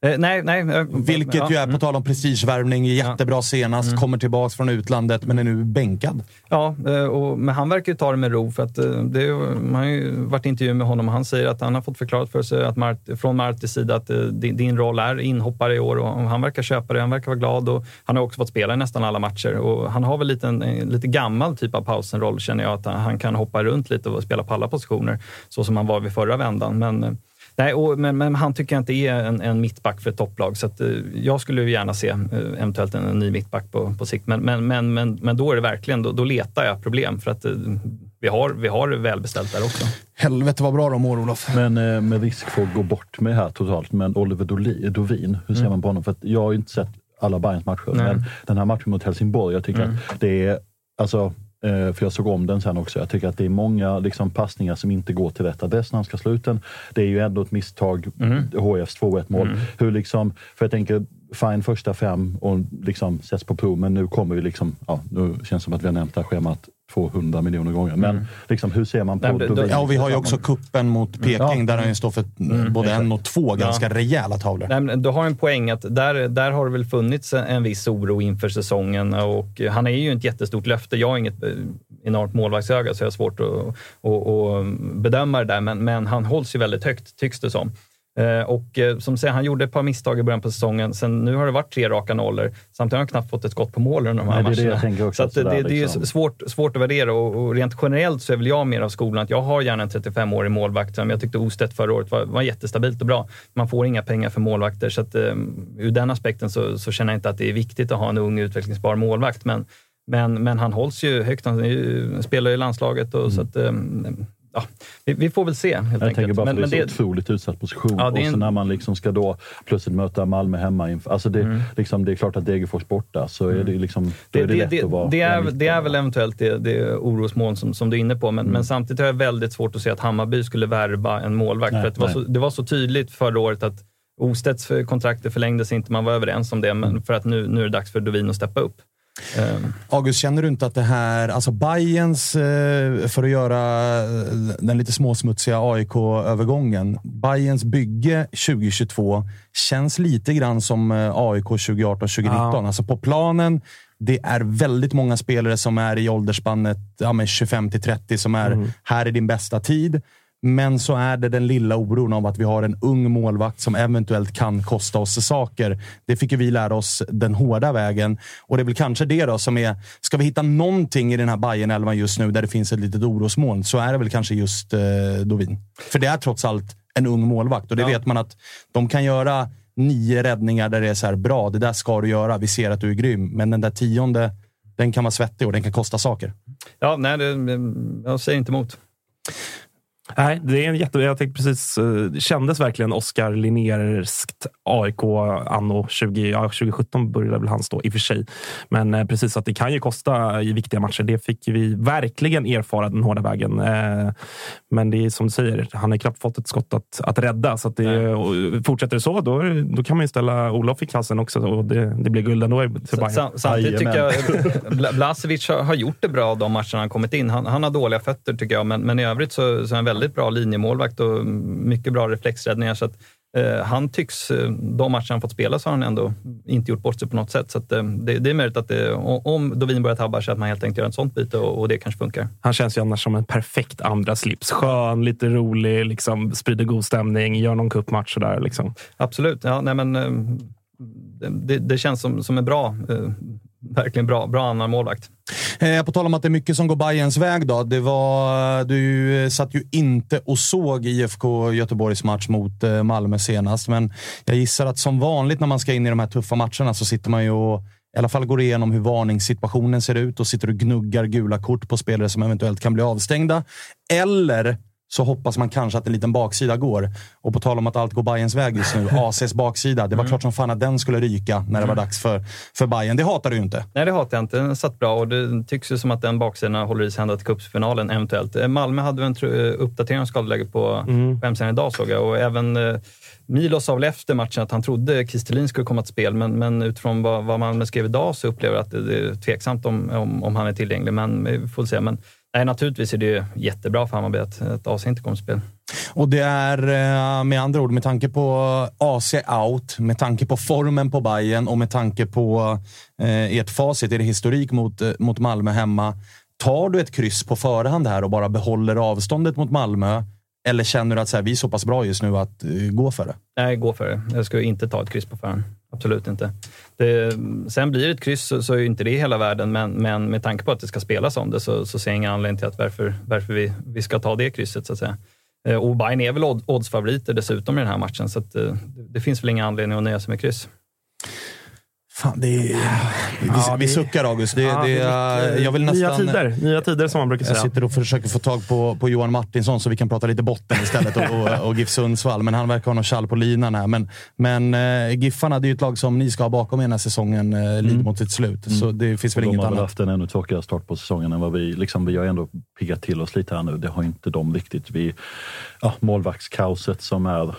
Eh, nej, nej. eh, Vilket ja, ju är, mm. på tal om prestigevärvning, jättebra senast, kommer tillbaka från utlandet men är nu bänkad. Ja, eh, och, men han verkar ju ta det med ro. För att eh, det, man har ju varit i intervju med honom och han säger att han har fått förklarat för sig att Mart, från Martis sida att din, din roll är inhoppare i år och han verkar köpa det. Han verkar vara glad och han har också fått spela i nästan alla matcher. Och han har väl lite en, en lite gammal typ av pausenroll känner jag. Att han, han kan hoppa runt lite och spela på alla positioner så som han var vid förra vändan. Men, Nej, och, men, men han tycker jag inte är en, en mittback för ett topplag. Så att, eh, jag skulle ju gärna se eh, eventuellt en, en ny mittback på, på sikt. Men, men, men, men, men då är det verkligen, då, då letar jag problem. För att eh, vi har, vi har det välbeställt där också. Helvete vad bra de mår, Olof. Men eh, med risk för att gå bort med här totalt, men Oliver Doli- Dovin, hur ser Mm. man på honom? För att jag har ju inte sett alla Bayerns matcher, Nej. men den här matchen mot Helsingborg, jag tycker Mm. att det är, alltså, eh, för jag såg om den sen också, jag tycker att det är många liksom, passningar som inte går till rätt adress när han ska slå ut den. Det är ju ändå ett misstag, Mm. HFs 2-1 mål. Mm. Hur liksom, för jag tänker, fine första fem och liksom sätts på prov, men nu kommer vi liksom, ja, nu känns det som att vi har nämnt det här schemat 200 miljoner gånger. Men Mm. liksom, hur ser man på Nej, men då- Ja, och vi har ju också kuppen mot Peking Ja. där han ju står för Mm, både en och två ganska Ja. rejäla tavlor. Nej, men du har en poäng att där, där har det väl funnits en, en viss oro inför säsongen och han är ju ett jättestort löfte. Jag har inget eh, enormt målvaktsöga så jag har svårt att, att, att bedöma det där, men, men han hålls ju väldigt högt tycks det som. Eh, Och eh, som säger, han gjorde ett par misstag i början på säsongen. Sen nu har det varit tre raka nollor. Samtidigt har han knappt fått ett skott på mål under de här Nej, det är det matcherna. också, så det, det är ju liksom. svårt, svårt att värdera och, och rent generellt så är väl jag mer av skolan att jag har gärna en 35-årig målvakt. som Jag tyckte Ostedt förra året var, var jättestabilt och bra. Man får inga pengar för målvakter så att, um, ur den aspekten så, så känner jag inte att det är viktigt att ha en ung utvecklingsbar målvakt. Men, men, men han hålls ju högt. Han är ju, spelar i landslaget och så att, um, ja, vi, vi får väl se helt Jag enkelt. tänker bara men, för men det är så otroligt utsatt position. Ja, är och så en- när man liksom ska då plötsligt möta Malmö hemma. Inför, alltså det, Mm. liksom, det är klart att Degerfors borta, så är det, liksom, då Det, är det, det, lätt att vara det, är, det är väl eventuellt det, det orosmoln som, som du är inne på, men, men samtidigt har jag väldigt svårt att se att Hammarby skulle värva en målvakt. Nej, för att det, var nej. så, det var så tydligt förra året att Ostedts kontrakt förlängdes inte, man var överens om det, men för att nu, nu är det dags för Dovin att steppa upp. Ehm, August, känner du inte att det här, alltså Bayerns eh, för att göra eh, den lite småsmutsiga AIK-övergången. Bayerns bygge 2022 känns lite grann som AIK 2018-2019. Ja. Alltså på planen, det är väldigt många spelare som är i åldersspannet ja, men 25 till 30 som är Mm. här är din bästa tid. Men så är det den lilla oron av att vi har en ung målvakt som eventuellt kan kosta oss saker. Det fick ju vi lära oss den hårda vägen. Och det är väl kanske det då som är... Ska vi hitta någonting i den här bayern elvan just nu där det finns ett litet orosmoln så är det väl kanske just eh, Dovin. För det är trots allt en ung målvakt och det vet man att de kan göra nio räddningar där det är så här bra, det där ska du göra. Vi ser att du är grym. Men den där tionde, den kan vara svettig och den kan kosta saker. ja, nej, det, jag säger inte emot. Nej, det är en jätte... Jag tänkte precis... eh, Det kändes verkligen Oskar Linnérskt AIK anno 20, ja, 2017 började väl han stå i och för sig. Men eh, precis att det kan ju kosta i viktiga matcher. Det fick vi verkligen erfara den hårda vägen. Eh, Men det är som du säger, han har knappt fått ett skott att, att rädda. Så att det, fortsätter det så, då, då kan man ju ställa Olof i kassen också och det, det blir guld ändå för Bayern. Sam, samtidigt tycker jag Bla- Blasevic har, har gjort det bra de matcherna han kommit in. Han, han har dåliga fötter tycker jag, men, men i övrigt så, så är han väldigt bra linjemålvakt och mycket bra reflexräddningar. Så att, eh, han tycks, eh, de matcher han fått spela så har han ändå inte gjort bort sig på något sätt. Så att, eh, det, det är möjligt att det, om Dovin börjar tabba sig att man helt enkelt gör ett sånt byte och, och det kanske funkar. Han känns ju annars som en perfekt andra slips. Skön, lite rolig, liksom, sprider god stämning, gör någon cupmatch sådär. Liksom. Absolut. Ja, nej, men, eh, det, det känns som, som en bra, eh, verkligen bra, bra annan målvakt. Eh, på tal om att det är mycket som går Bayerns väg då. Det var, du satt ju inte och såg IFK Göteborgs match mot eh, Malmö senast, men jag gissar att som vanligt när man ska in i de här tuffa matcherna så sitter man ju och i alla fall går igenom hur varningssituationen ser ut och sitter och gnuggar gula kort på spelare som eventuellt kan bli avstängda. Eller så hoppas man kanske att en liten baksida går. Och på tal om att allt går Bayerns väg just nu, ACs baksida. Det var klart som fan att den skulle ryka när det var dags för, för Bayern. Det hatar du ju inte. Nej, det hatar jag inte. Den satt bra och det tycks ju som att den baksidan håller i sig ända till cupfinalen eventuellt. Eh, Malmö hade en tro- uppdatering av skadeläget på, på hemsidan idag såg jag och även eh, Milos sa väl efter matchen att han trodde Kristelin skulle komma till spel, men, men utifrån vad, vad Malmö skrev idag så upplever jag att det, det är tveksamt om, om, om han är tillgänglig, men vi får se. Men nej, naturligtvis är det jättebra för Hammarby att, att AC inte kommer till spel. Och det är eh, med andra ord, med tanke på AC out, med tanke på formen på Bayern och med tanke på eh, ert facit, er historik mot, eh, mot Malmö hemma. Tar du ett kryss på förhand här och bara behåller avståndet mot Malmö? Eller känner du att så här, vi är så pass bra just nu att eh, gå för det? Nej, gå för det. Jag skulle inte ta ett kryss på förhand. Absolut inte. Det, sen blir det ett kryss så, så är ju inte det hela världen, men, men med tanke på att det ska spelas om det så, så ser jag ingen anledning till att varför, varför vi, vi ska ta det krysset. så att säga. Eh, och Bayern är väl oddsfavoriter dessutom i den här matchen, så att, eh, det, det finns väl ingen anledning att nöja sig med kryss. Fan, det är, vi, Ja, vi det- suckar August. Det, Ja, det, det jag vill nya nästan, tider, nya tider som man brukar Jag säga. sitter och försöker få tag på, på Johan Martinsson så vi kan prata lite botten istället och, och, och GIF Sundsvall. Men han verkar ha någon kall på linan här. Men, men eh, Giffarna, det är ju ett lag som ni ska ha bakom er när säsongen eh, lider mot sitt slut. Så det finns väl Mm. De inget har väl annat. haft en ännu tråkigare start på säsongen än vad vi... Liksom, vi har ändå piggat till oss lite här nu. Det har inte de riktigt. Vi, ja, målvaktskaoset som är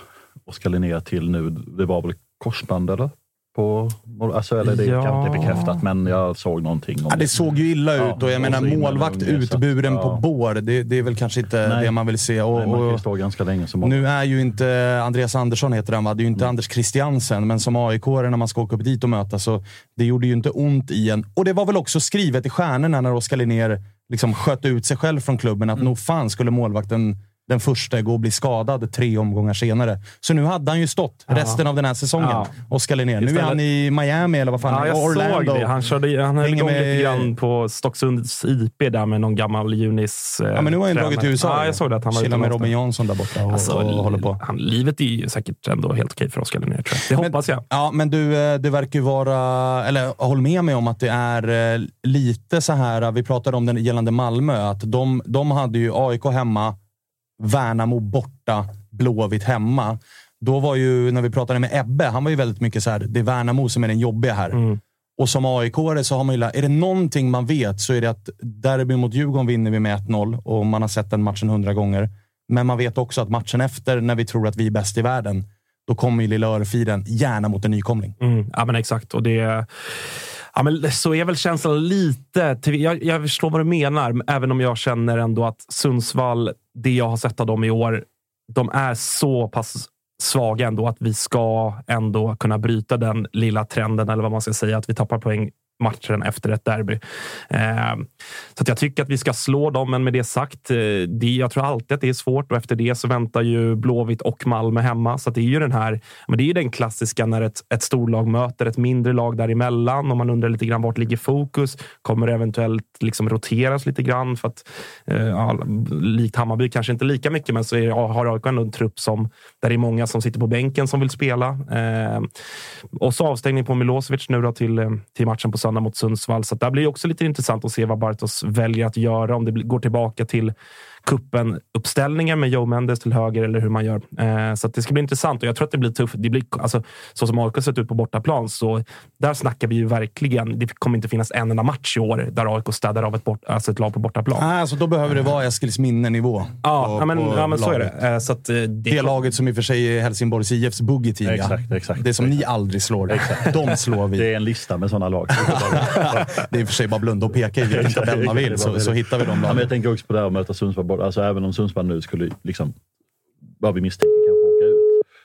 Oskar Linnér till nu, det var väl korsband eller? På... Alltså, eller det Ja. kan inte bekräftat, men jag såg någonting om Ja, det såg ju illa Ja, ut och jag menar målvakt utburen på ja. bår. Det, det är väl kanske inte Nej. det man vill se. Och, Nej, man kan ju och, stå ganska länge som nu är ju inte Andreas Andersson heter han va? Det är ju Mm. inte Anders Christiansen, men som aik när man ska åka upp dit och möta så det gjorde ju inte ont i en. Och det var väl också skrivet i stjärnorna när Oskar Linnér liksom sköt ut sig själv från klubben att Mm. nog fan skulle målvakten den första gå och bli skadad tre omgångar senare. Så nu hade han ju stått resten av den här säsongen, Ja. Oskar Linnér. Nu är han i Miami eller vad fan Ja, jag Orlando. såg det. Han, körde, han höll igång med- lite grann på Stocksunds IP där med någon gammal Junis. eh, Ja, men nu har han tränare. dragit till USA. Ja, jag såg det. Att han var med Robin. Jansson där borta och, Alltså, och, håller på. Han, livet är ju säkert ändå helt okej för Oskar Linnér, tror jag. Det hoppas jag. Ja, men du, eh, det verkar ju vara, eller håll med mig om att det är eh, lite så här, vi pratade om den gällande Malmö, att de, de hade ju AIK hemma, Värnamo borta, Blåvitt hemma. Då var ju, när vi pratade med Ebbe, han var ju väldigt mycket så här, det är Värnamo som är den jobbiga här. Och som aik så har man ju, är det någonting man vet så är det att derby mot Djurgården vinner vi med 1-0 och man har sett den matchen hundra gånger. Men man vet också att matchen efter, när vi tror att vi är bäst i världen, då kommer ju lilla örfilen gärna mot en nykomling. Mm, ja, men exakt. Och det, ja, men så är väl känslan lite... till- Jag, jag förstår vad du menar, även om jag känner ändå att Sundsvall, det jag har sett av dem i år, de är så pass svaga ändå att vi ska ändå kunna bryta den lilla trenden, eller vad man ska säga, att vi tappar poäng matchen efter ett derby. Eh, så att jag tycker att vi ska slå dem, men med det sagt, eh, det, jag tror alltid att det är svårt och efter det så väntar ju Blåvitt och Malmö hemma. Så att det är ju den här, men det är ju den klassiska när ett, ett storlag möter ett mindre lag däremellan och man undrar lite grann vart ligger fokus? Kommer det eventuellt liksom roteras lite grann? För att, eh, ja, likt Hammarby kanske inte lika mycket, men så är, har AIK ändå en trupp som där det är många som sitter på bänken som vill spela. Eh, och så avstängning på Milosevic nu då till, eh, till matchen på söndag mot Sundsvall. Så att där blir det också lite intressant att se vad Bartos väljer att göra. Om det går tillbaka till kuppen uppställningen med Joe Mendes till höger eller hur man gör. Eh, så att det ska bli intressant och jag tror att det blir tufft. Det blir, alltså, så som AIK sett ut på bortaplan, så där snackar vi ju verkligen. Det kommer inte finnas en enda match i år där AIK städar av ett, bort, alltså ett lag på bortaplan. Ah, alltså, då behöver det vara Eskils minne-nivå. Ja, på- ja, men, på ja, men så är det. Eh, Så att, eh, det, Det laget som i och för sig är Helsingborgs IFs boogie ja. Exakt, exakt. Det som ni aldrig slår. De slår vi. Det är en lista med sådana lag. det är i och för sig bara blunda och peka i vilken tabell man vill, så, så hittar vi de Ja, men lagen. jag tänker också på det här att möta Sundsvall borta. Alltså, även om Sundsvall nu skulle, liksom, vad vi misstänker, kanske åka ut.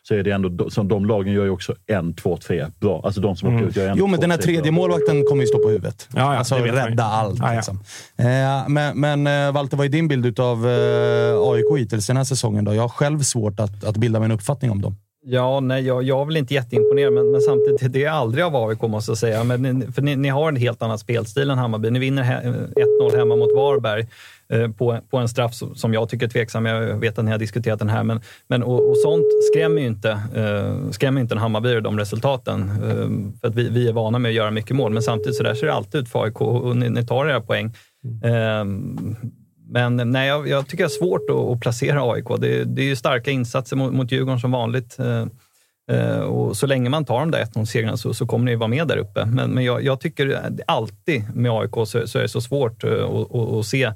Så är det ändå, de- som de lagen gör ju också en, två, tre bra. Alltså de som åker ut gör en, Jo, men två, den här tre tredje bra. målvakten kommer ju stå på huvudet. Ja, ja, alltså rädda allt. Ja, ja. Liksom. Eh, men men eh, Walter, vad är din bild av eh, AIK hittills den här säsongen? Då? Jag har själv svårt att, att bilda mig en uppfattning om dem. Ja, nej, jag, jag är väl inte jätteimponerad, men, men samtidigt, det är aldrig av AIK måste jag säga. Men, ni- för ni, ni har en helt annan spelstil än Hammarby. Ni vinner he, 1-0 hemma mot Varberg eh, på, på en straff som, som jag tycker är tveksam. Jag vet att ni har diskuterat den här, men, men och, och sånt skrämmer ju inte, eh, skrämmer inte en Hammarby de resultaten. Eh, för att vi, vi är vana med att göra mycket mål, men samtidigt så där ser det alltid ut för AIK och ni, ni tar era poäng. Eh, men nej, jag, jag tycker det är svårt att, att placera AIK. Det, det är ju starka insatser mot, mot Djurgården som vanligt. Eh, eh och så länge man tar de där 1-0-segrarna så, så kommer ni vara med där uppe. Men, men jag, jag tycker alltid med AIK så, så är det så svårt eh, att, att, att se eh,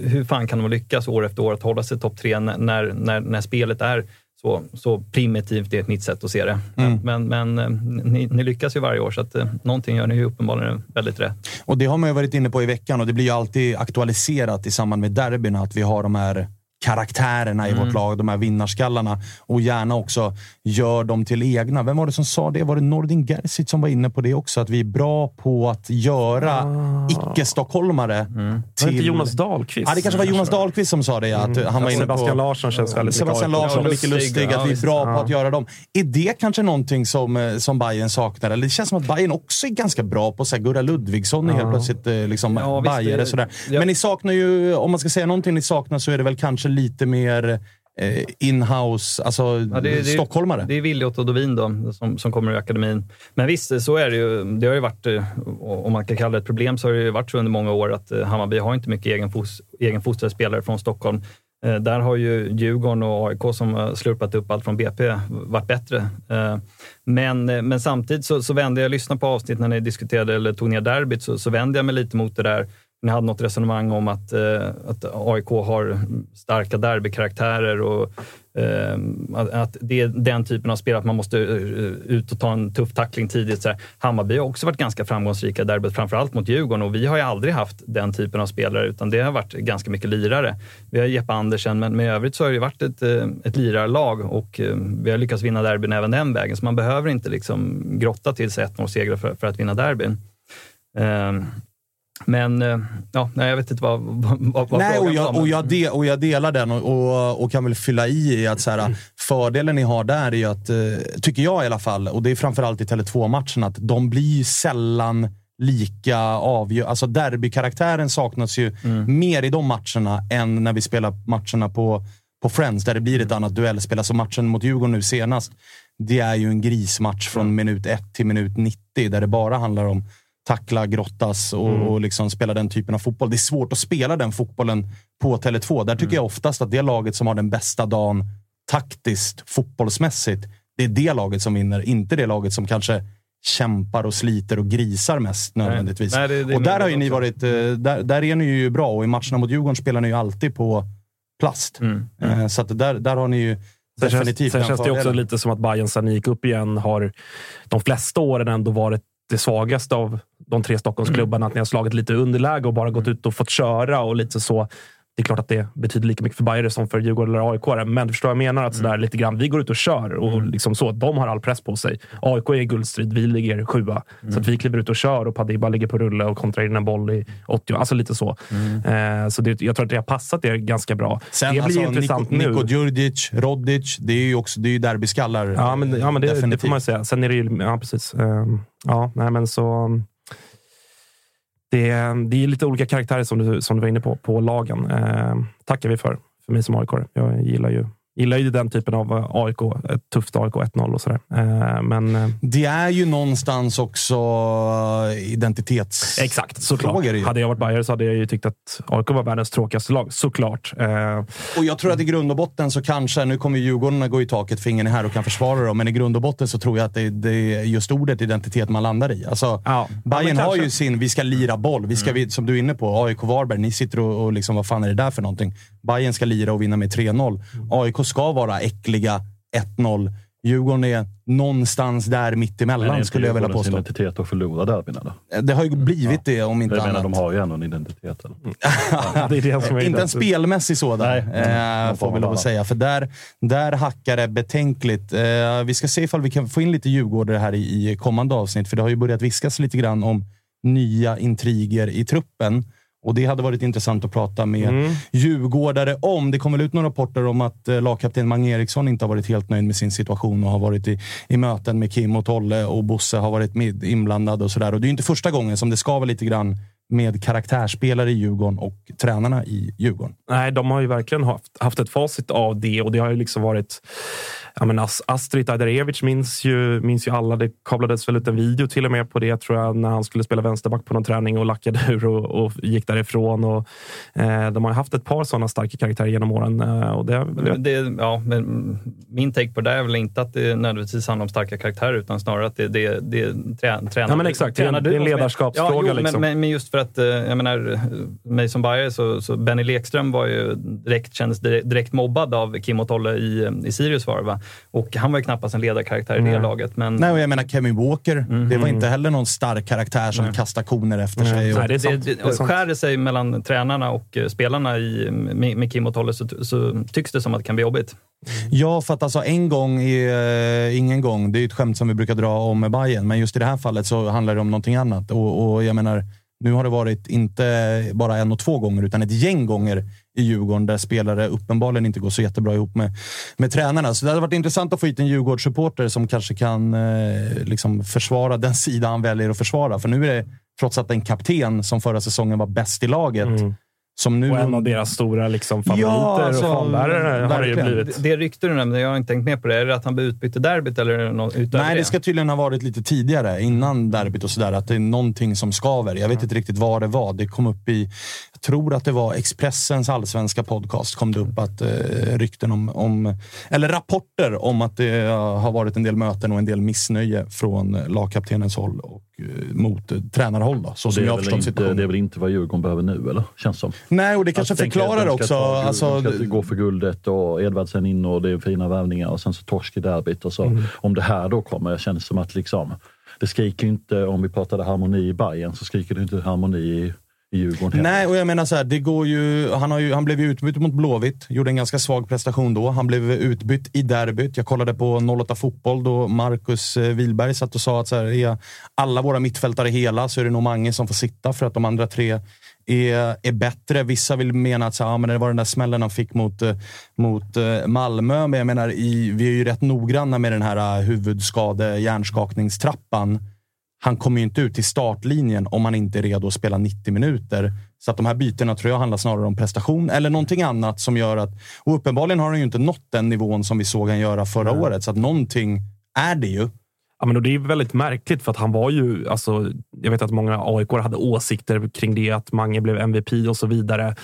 hur fan kan de lyckas år efter år att hålla sig topp tre när, när, när, när spelet är så, så primitivt, det är ett mitt sätt att se det. Mm. Men, men eh, ni, ni lyckas ju varje år, så att, eh, någonting gör ni ju uppenbarligen väldigt rätt. Och det har man ju varit inne på i veckan och det blir ju alltid aktualiserat i samband med derbyna att vi har de här karaktärerna i Mm. vårt lag, de här vinnarskallarna. Och gärna också gör dem till egna. Vem var det som sa det? Var det Nordin Gerzic som var inne på det också? Att vi är bra på att göra icke-stockholmare Var det till... inte Jonas Dahlqvist? Ja, det kanske var Jonas Dahlqvist som sa det. Att han var inne Sebastian på... Larsson känns väldigt Sebastian Larsson och. Micke Lustig, att vi är bra på att göra dem. Är det kanske någonting som, eh, som Bayern saknar? Eller det känns som att Bayern också är ganska bra på så här, Gurra Ludvigsson är helt plötsligt eh, liksom Ja, bajare. Sådär. Men ni saknar ju, om man ska säga någonting ni saknar så är det väl kanske lite mer eh, in-house, alltså Ja, det, stockholmare. Det är Williot och Dovin då, som, som kommer ur akademin. Men visst, så är det ju. Det har ju varit, eh, om man kan kalla det ett problem, så har det ju varit så under många år att eh, Hammarby har inte mycket egen, fos, egen fostrade från Stockholm. Eh, Där har ju Djurgården och AIK som har slurpat upp allt från BP varit bättre. Men, men samtidigt så, så vände jag, jag lyssnade på avsnitt när ni diskuterade eller tog ner derbyt, så, så vände jag mig lite mot det där. Ni hade något resonemang om att, eh, att AIK har starka derbykaraktärer och eh, att, att det är den typen av spel att man måste eh, ut och ta en tuff tackling tidigt. Så här. Hammarby har också varit ganska framgångsrika i derbyt, framförallt mot Djurgården och vi har ju aldrig haft den typen av spelare utan det har varit ganska mycket lirare. Vi har Jeppe Andersen, men med övrigt så har det varit ett, eh, ett lirarlag och eh, vi har lyckats vinna derbyn även den vägen. Så man behöver inte liksom grotta till sig 1-0-segrar för, för att vinna derbyn. Eh, men eh, ja, nej, jag vet inte vad, vad, vad Nej, och jag, var. men- och, jag de, och jag delar den och, och, och kan väl fylla i att så här, fördelen ni har där är ju att, eh, tycker jag i alla fall, och det är framförallt i Tele2-matchen, att de blir ju sällan lika avgörande. Alltså derbykaraktären saknas ju mer i de matcherna än när vi spelar matcherna på, på Friends, där det blir ett annat duellspel. Alltså matchen mot Djurgården nu senast, det är ju en grismatch från minut 1 till minut 90, där det bara handlar om tackla, grottas och, och liksom spela den typen av fotboll. Det är svårt att spela den fotbollen på Tele2. Där tycker jag oftast att det laget som har den bästa dagen taktiskt, fotbollsmässigt, det är det laget som vinner. Inte det laget som kanske kämpar och sliter och grisar mest nödvändigtvis. Nej, det- det är och där har ju ni varit, eh, där, där är ni ju bra och i matcherna mot Djurgården spelar ni ju alltid på plast. Eh, Så att där, där har ni ju Sen känns, sen känns det också lite som att Bayern sen gick upp igen har de flesta åren ändå varit det svagaste av de tre Stockholmsklubbarna. Att ni har slagit lite underläge och bara gått ut och fått köra och lite så. Det är klart att det betyder lika mycket för Bayern som för Djurgården eller AIK. Men du förstår vad jag menar? Att sådär lite grann, vi går ut och kör och liksom så. De har all press på sig. AIK är i guldstrid, vi ligger sjua. Så att vi kliver ut och kör och Padiba ligger på rulle och kontrar in en boll i 80. Alltså lite så. Eh, så det, jag tror att det har passat er ganska bra. Sen det blir alltså, intressant Niko, nu. Niko Djurdjic, Rodic, det är ju också det är derbyskallar. Ja, men, ja, men det, det får man ju säga. Sen är det ju... Ja, precis. Ehm, Ja, nej, men så... Det, är- det är lite olika karaktärer som du, som du var inne på, på lagen. Eh, tackar vi för, för mig som aik Jag gillar ju, gillar ju den typen av eh, AIK. Ett tufft AIK 1-0 och sådär. Ehm, Men eh, Det är ju någonstans också eh, identitets... exakt, såklart. Hade jag varit Bayern så hade jag ju tyckt att AIK var världens tråkigaste lag. Såklart. Och jag tror att i grund och botten så kanske, nu kommer ju Djurgården gå i taket för ingen är här och kan försvara dem, men i grund och botten så tror jag att det, det är just ordet identitet man landar i. Alltså, Ja. Bayern Ja, har ju sin, vi ska lira boll. Vi ska, vi, som du är inne på, AIK Varberg, ni sitter och, och liksom, vad fan är det där för någonting? Bayern ska lira och vinna med 3-0. AIK ska vara äckliga 1-0. Djurgården är någonstans där Men mittemellan, skulle jag vilja påstå. identitet att förlora derbyna då? Det har ju blivit det, om inte Jag menar, annat. de har ju ändå en identitet. Eller? det är det som är Inte en spelmässig sådan, Nej, men eh, får vi lov att säga. För där, där hackar det betänkligt. Eh, vi ska se ifall vi kan få in lite Djurgårdare här i, i kommande avsnitt, för det har ju börjat viskas lite grann om nya intriger i truppen. Och Det hade varit intressant att prata med Mm. djurgårdare om. Det kom väl ut några rapporter om att eh, lagkapten Mange Eriksson inte har varit helt nöjd med sin situation och har varit i, i möten med Kim och Tolle och Bosse har varit med, inblandad och sådär. Och Det är ju inte första gången som det skaver lite grann med karaktärsspelare i Djurgården och tränarna i Djurgården. Nej, de har ju verkligen haft, haft ett facit av det och det har ju liksom varit... Jag Astrid Ajdarevic minns ju, minns ju alla. Det kablades väl ut en video till och med på det tror jag när han skulle spela vänsterback på någon träning och lackade ur och, och gick därifrån. Och, eh, de har ju haft ett par sådana starka karaktärer genom åren. Eh, och det, Men det, ja, men min take på det är väl inte att det nödvändigtvis handlar om starka karaktärer utan snarare att det, det, det trä, tränar, Ja, men exakt. Det är en- tränar det är en du- ledarskapsfråga, Ja, jo, liksom. men, men just för att, eh, jag menar, mig som Bayer så, så Benny Lekström var ju direkt, kändes direkt, direkt mobbad av Kim och Tolle i, i Sirius var det, va? Och han var ju knappast en ledarkaraktär i det Nej. laget. Men, Nej, och jag menar Kevin Walker. Det var inte heller någon stark karaktär som kastar koner efter sig. Och, det, det, skär det sig mellan tränarna och eh, spelarna i, med, med Kim och Tolle så, så tycks det som att det kan bli jobbigt. Ja, för att alltså en gång är eh, ingen gång. Det är ju ett skämt som vi brukar dra om med Bayern, men just i det här fallet så handlar det om någonting annat. Och, och jag menar, nu har det varit inte bara en och två gånger, utan ett gäng gånger i Djurgården där spelare uppenbarligen inte går så jättebra ihop med, med tränarna. Så det hade varit intressant att få hit en Djurgårdssupporter som kanske kan eh, liksom försvara den sida han väljer att försvara. För nu är det, trots att en kapten som förra säsongen var bäst i laget, mm som nu... Och en av deras stora liksom, favoriter alltså, och fanbärare har det ju blivit. Det rykte du nämnde, jag har inte tänkt med på det. Är det att han blev utbytt i derbyt eller det något utöver Nej, det ska tydligen ha varit lite tidigare, innan derbyt och sådär. Att det är någonting som skaver. Jag vet inte riktigt vad det var. Det kom upp i... Jag tror att det var Expressens allsvenska podcast, kom det upp att eh, rykten om, om, eller rapporter om att det eh, har varit en del möten och en del missnöje från lagkaptenens håll och eh, mot eh, tränarhåll. Då, så som jag förstått inte, situationen. det är väl inte vad Djurgården behöver nu, eller? Känns som. Nej, och det kanske Alltså, jag förklarar också. ta- alltså, de ska gå för guldet och Edvardsen in och det är fina värvningar och sen så torsk i derbyt. Och så. Mm. Om det här då kommer, känns det som att liksom, det skriker inte, om vi pratade harmoni i Bayern så skriker det inte harmoni i, Djurgården heller. Nej, och jag menar så här, det går ju, han, har ju, han blev ju utbytt mot Blåvitt, gjorde en ganska svag prestation då. Han blev utbytt i derbyt. Jag kollade på 08 Fotboll då Marcus eh, Wilberg satt och sa att så här, är alla våra mittfältare hela så är det nog Mange som får sitta för att de andra tre är, är bättre. Vissa vill mena att så här, ja, men det var den där smällen han fick mot, eh, mot eh, Malmö, men jag menar, i, vi är ju rätt noggranna med den här huvudskade hjärnskakningstrappan han kommer ju inte ut till startlinjen om han inte är redo att spela 90 minuter. Så att de här bytena tror jag handlar snarare om prestation eller någonting annat som gör att... Och uppenbarligen har han ju inte nått den nivån som vi såg han göra förra året. Så att någonting är det ju. Ja, men och det är väldigt märkligt för att han var ju, alltså, jag vet att många AIK hade åsikter kring det, att Mange blev MVP och så vidare.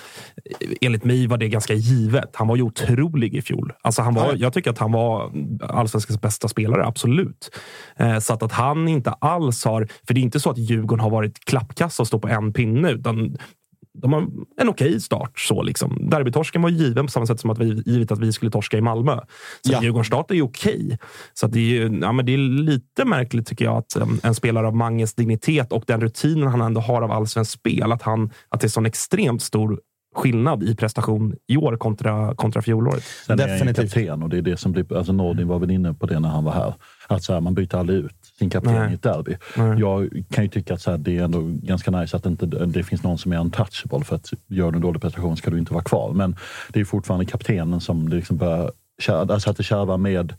Enligt mig var det ganska givet. Han var ju otrolig i fjol. Alltså han var, Ja. Jag tycker att han var allsvenskans bästa spelare, absolut. Eh, Så att, att han inte alls har, för det är inte så att Djurgården har varit klappkassa och står på en pinne, utan de har en okej start. så liksom. Derbytorsken var given på samma sätt som att vi, givet att vi skulle torska i Malmö. Så Ja. Djurgårdens start är ju okej. Så att det, är, ju- ja, men det är lite märkligt tycker jag att um, en spelare av Manges dignitet och den rutinen han ändå har av allsvenskt spel, att, han, att det är sån extremt stor skillnad i prestation i år kontra, kontra fjolåret. Sen är han och det är det som blir, alltså Nordin var väl inne på det när han var här. Att så här, man byter aldrig ut sin kapten i ett derby. Nej. Jag kan ju tycka att så här, det är ändå ganska nice att inte, det finns någon som är untouchable för att gör du en dålig prestation ska du inte vara kvar. Men det är fortfarande kaptenen som det liksom börjar alltså att det kärvar med,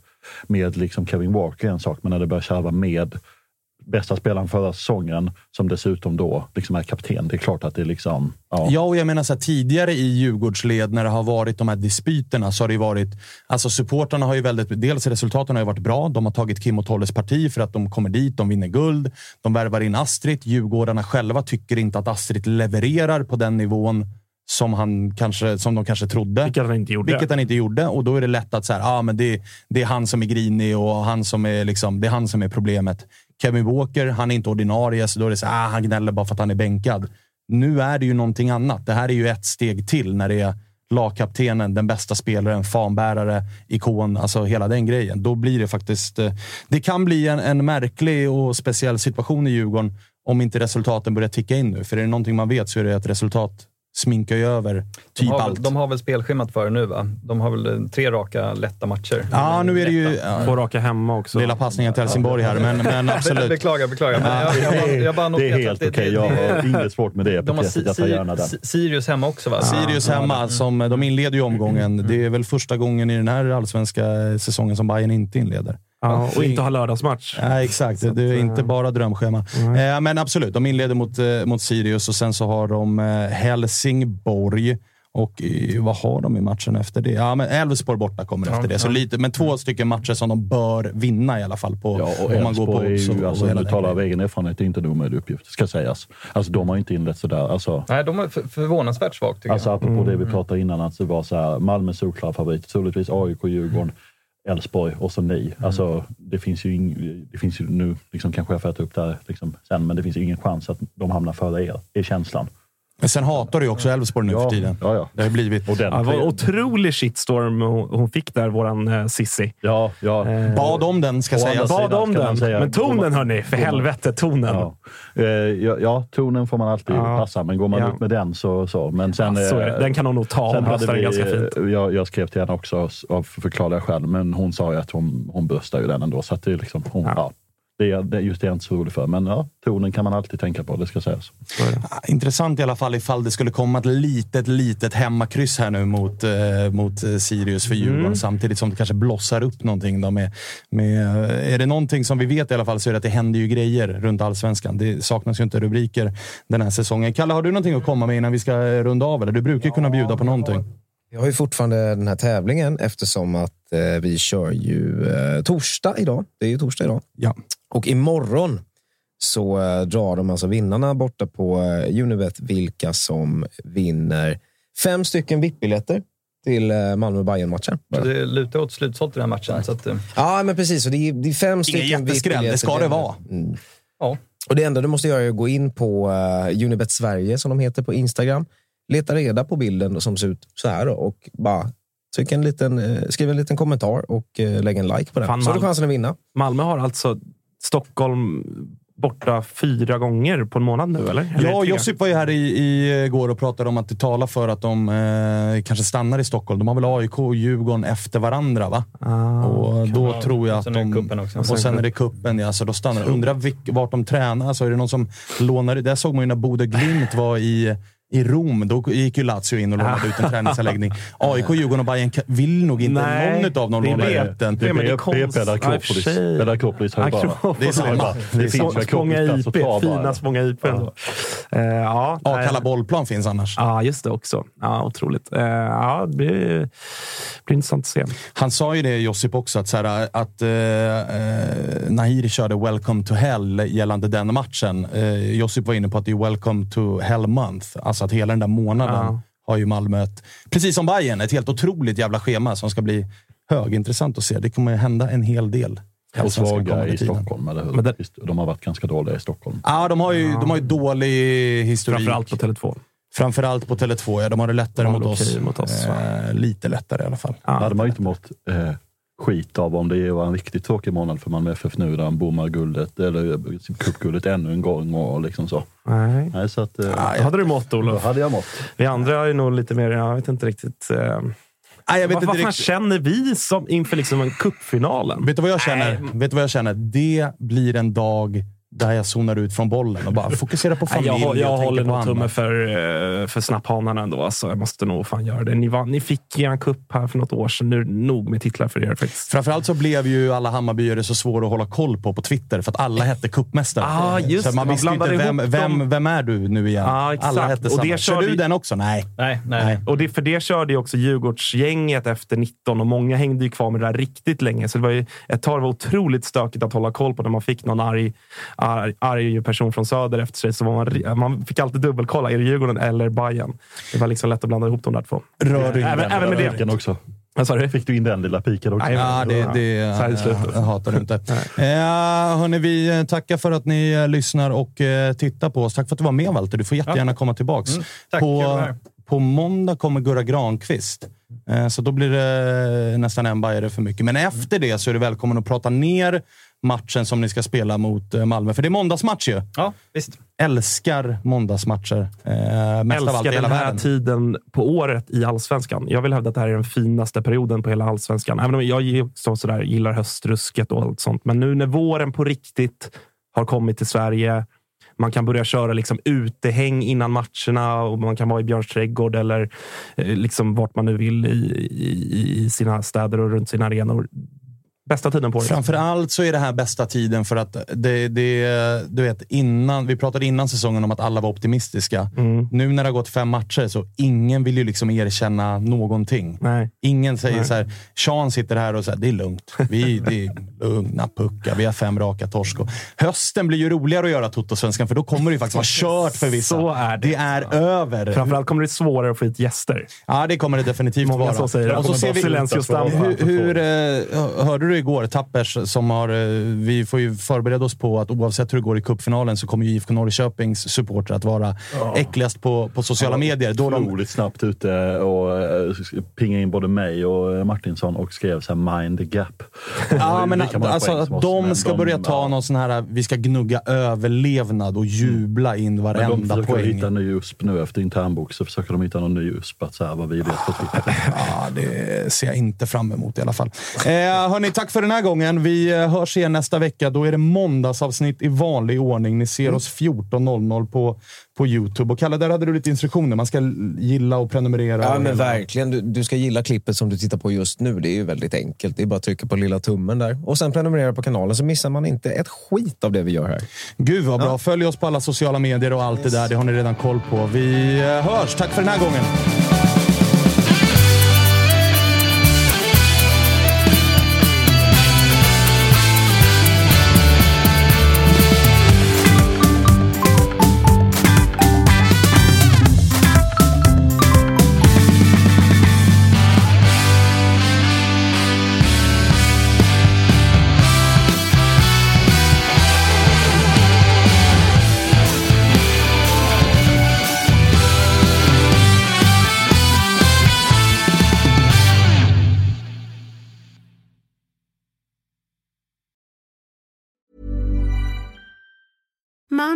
med liksom Kevin Walker är en sak, men när det börjar kärva med bästa spelaren förra säsongen som dessutom då liksom är kapten. Det är klart att det är liksom... Ja. Ja, och jag menar så här, tidigare i Djurgårdsled när det har varit de här dispyterna så har det ju varit... Alltså supportrarna har ju väldigt... Dels resultaten har ju varit bra. De har tagit Kim och Tolles parti för att de kommer dit, de vinner guld. De värvar in Astrid. Djurgårdarna själva tycker inte att Astrid levererar på den nivån som, han kanske, som de kanske trodde. Vilket han inte gjorde. Vilket han inte gjorde. Och då är det lätt att säga, ah, men det, det är han som är grinig och han som är, liksom, det är han som är problemet. Kevin Walker, han är inte ordinarie, så då är det så ah, han gnäller bara för att han är bänkad. Nu är det ju någonting annat. Det här är ju ett steg till när det är lagkaptenen, den bästa spelaren, fanbärare, ikon, alltså hela den grejen. Då blir det faktiskt... Eh, det kan bli en, en märklig och speciell situation i Djurgården om inte resultaten börjar ticka in nu. För är det någonting man vet så är det att resultat sminkar ju över De typ har, väl, allt. de har väl spelschemat för nu va? De har väl eh, tre raka lätta matcher. Ja, nu är det ju... Lätta. Ja, Två raka hemma också. lilla passningen till Helsingborg här, men, men absolut. Beklagar, beklagar. Men jag, jag, bara- jag bara det är helt okej. det- Jag har inget svårt med det De har. Jag tar gärna den. Si- Sirius hemma också va? Sirius hemma, som, de inleder ju omgången. Mm. Det är väl första gången i den här allsvenska säsongen som Bayern inte inleder. Ja, och inte ha lördagsmatch. Ja, exakt. Det är inte bara drömschema. Eh, men absolut, de inleder mot, eh, mot Sirius och sen så har de eh, Helsingborg. Och eh, vad har de i matchen efter det? Ja, men Elfsborg borta kommer efter det. Så lite, men två stycken matcher som de bör vinna i alla fall. På, Ja, och om man går på Elfsborg är ju, alltså, hela du talar av egen erfarenhet, det är inte en omöjlig uppgift, ska sägas. Alltså de har inte inlett sådär. Alltså, Nej, de är för, förvånansvärt svagt tycker alltså jag. apropå det vi pratade innan, att det var så här, Malmö solklar favorit, troligtvis AIK, Djurgården, Elfsborg och så ni. Alltså, det finns ju, ing, det finns ju nu, liksom, kanske jag får äta upp det här liksom, sen, men det finns ju ingen chans att de hamnar före er, är känslan. Men sen hatar du ju också Elfsborg nu Ja, för tiden. ja, ja. Det har blivit... Och den, Ja, det var en otrolig shitstorm hon, fick där, våran eh, Sissi. ja, ja. Eh, Bad om den, ska sägas. Bad sidan om den. säga- Men tonen hörni, för man- helvete tonen. Ja. Eh, ja, ja, tonen får man alltid Ja. passa, men går man Ja. ut med den så... så. Men sen, Ja, så eh, Den kan hon nog ta. Hon bröstar den vi, ganska fint. eh, jag, jag skrev till henne också, av förklarliga skäl, men hon sa ju att hon, hon bröstar ju den ändå. Så att det är liksom, hon, Ja. Ja. det, är, det, just det är jag inte så rolig för. Men ja, tonen kan man alltid tänka på, det ska sägas. Ah, Intressant i alla fall ifall det skulle komma ett litet, litet hemmakryss här nu mot, eh, mot eh, Sirius för Djurgården. Mm. Samtidigt som det kanske blossar upp någonting. Då med, med, eh, är det någonting som vi vet i alla fall så är det att det händer ju grejer runt allsvenskan. Det saknas ju inte rubriker den här säsongen. Kalle, har du någonting att komma med innan vi ska runda av? Eller? Du brukar ju kunna bjuda på någonting. Jag har ju fortfarande den här tävlingen eftersom att eh, vi kör ju eh, torsdag idag. Det är ju torsdag idag. Ja. Och imorgon så eh, drar de alltså vinnarna borta på eh, Unibet vilka som vinner fem stycken VIP-biljetter till eh, malmö bayern matchen Det lutar åt slutsålt i den här matchen. Så att, eh, Ja, men precis. Och det, är, det är fem stycken jätteskräll, det ska det vara. Mm. ja. Och det enda du måste göra är att gå in på uh, Unibet Sverige, som de heter på Instagram. Leta reda på bilden som ser ut så här och bara tryck en liten, eh, skriv en liten kommentar och uh, lägg en like på den. Fan, så har du man- chansen att vinna. Malmö har alltså Stockholm borta fyra gånger på en månad nu, eller? eller Ja? Josip var ju här i, i går och pratade om att det talar för att de eh, kanske stannar i Stockholm. De har väl AIK och Djurgården efter varandra, va? Ah, och då Ja, tror jag att sen är det de... cupen också. Och sen är det kuppen ja. Så då stannar de. Undrar vilk, vart de tränar. Alltså, är det någon som lånar... Där såg man ju när Bodö Glimt var i, i Rom. Då gick ju Lazio in och lånade ut en träningsanläggning. AIK, Djurgården och Bayern vill nog inte Nej, någon av dem det är låna det. ut den. Det är men det är BP för Akropolis. Eller Akropolis har bara... Det är samma. Det finns ju Spånga Akropolis IP, fina Spånga IP. Ja, ja, nej. Akalla bollplan finns annars. Ja, just det också. Ja, otroligt. Eh, ja, det blir, blir intressant att se. Han sa ju det, Josip, också, att, så här, att eh, eh, Nahiri körde “Welcome to Hell” gällande den matchen. Eh, Josip var inne på att det är “Welcome to Hell Month”. Alltså att hela den där månaden Ja. har ju Malmö ett, precis som Bayern, ett helt otroligt jävla schema som ska bli högintressant att se. Det kommer hända en hel del. i Och svaga i tiden. Stockholm, eller hur? Men det- De har varit ganska dåliga i Stockholm. Ja, de har ju, de har ju dålig historik. Framförallt på Tele2. Framförallt på Tele2, ja. De har det lättare De har mot oss. mot oss, eh, lite lättare i alla fall. Ja. hade man ju inte mått eh, skit av om det var en riktigt tråkig månad för Malmö FF nu där de bommar guldet, eller cupguldet ännu en gång och liksom så. Nej. Nej, så att, Då hade du mått, Olof. hade jag mått. Vi andra är nog lite mer, jag vet inte riktigt. Eh, Nej, jag vet vad inte vad fan riktigt. känner vi som inför liksom en cupfinalen? Vet du vad jag känner? Vet du vad jag känner? Det blir en dag där jag zonar ut från bollen och bara fokuserar på familj jag, och jag håller på nog annat. tumme för, eh, för snapphanarna ändå. Alltså, jag måste nog fan göra det. Ni, vann, ni fick er en cup här för något år sedan. Nu är det nog med titlar för er faktiskt. Framförallt så blev ju alla Hammarbyare så svåra att hålla koll på på Twitter för att alla hette cupmästare. Ah, just så man. Man visste inte vem, vem, dem. vem är du nu igen? Ja, exakt. alla hette Och samma. det Kör du den också? Nej. Nej, nej. Nej. Och det, för det körde ju också Djurgårdsgänget efter 19 och många hängde ju kvar med det där riktigt länge. Så det var ju ett tag var otroligt stökigt att hålla koll på när man fick någon arg, arg, arg person från Söder efter sig. Så var man, man fick alltid dubbelkolla. Är det Djurgården eller Bayern? Det var liksom lätt att blanda ihop de där två. Rör du in Även, den? även med det. Också. Vad sa du? Fick du in den lilla piken också? Nej, Ja, det, det jag hatar du inte. Eh, hörni, vi eh, tackar för att ni eh, lyssnar och eh, tittar på oss. Tack för att du var med, Walter. Du får jättegärna komma tillbaka. Mm, tack, på, på måndag kommer Gurra Granqvist. Eh, så då blir det nästan en bajare för mycket. Men efter det så är du välkommen att prata ner matchen som ni ska spela mot eh, Malmö. För det är måndagsmatch ju. Ja, visst. Älskar måndagsmatcher. Eh, mest av allt i älskar hela den här världen. tiden på året i allsvenskan. Jag vill hävda att det här är den finaste perioden på hela allsvenskan. Även om jag också sådär, gillar höstrusket och allt sånt. Men nu när våren på riktigt har kommit till Sverige. Man kan börja köra liksom utehäng innan matcherna och man kan vara i Björns trädgård eller eh, liksom vart man nu vill i, i, i sina städer och runt sina arenor. Bästa tiden på året. Framför allt så är det här bästa tiden för att det, det, du vet, innan, vi pratade innan säsongen om att alla var optimistiska. Mm. Nu när det har gått fem matcher så ingen vill ju liksom erkänna någonting. Nej. Ingen säger Nej. så här, Sean sitter här och säger det är lugnt. Vi det är lugna puckar. Vi har fem raka torsk. Och hösten blir ju roligare att göra Toto-svenskan för då kommer det ju faktiskt vara kört för vissa. Så är det. Det är över. Framförallt kommer det bli svårare att få hit gäster. Ja, det kommer det definitivt Många vara. som säger det. och så ser vi, hur, hur, eh, hörde du igår, Tappers, som har... eh, Vi får ju förbereda oss på att oavsett hur det går i cupfinalen så kommer ju IFK Norrköpings supporter att vara äckligast på, på sociala medier. Då de, Otroligt snabbt ute och eh, pingade in både mig och eh, Martinsson och skrev så här mind the gap. Ja, men alltså poäng att oss, de ska börja ta ja. någon sån här, vi ska gnugga överlevnad och jubla in Men de varenda försöker poäng. hitta en ny USP nu efter internbok så försöker de hitta någon ny USP att så här, vad vi vet på Twitter. Ja, det ser jag inte fram emot i alla fall. Eh, hörni, tack för den här gången. Vi eh, hörs igen nästa vecka. Då är det måndagsavsnitt i vanlig ordning. Ni ser oss 14.00 på, på Youtube. Och Kalle, där hade du lite instruktioner. Man ska gilla och prenumerera. Ja, men verkligen. Du, du ska gilla klippet som du tittar på just nu. Det är ju väldigt enkelt. Det är bara att trycka på lilla tummen där. Och sen prenumerera på kanalen så missar man inte ett skit av det vi gör här. Gud vad bra. Följ oss på alla sociala medier och allt det där. Det har ni redan koll på. Vi eh, hörs. Tack för den här gången.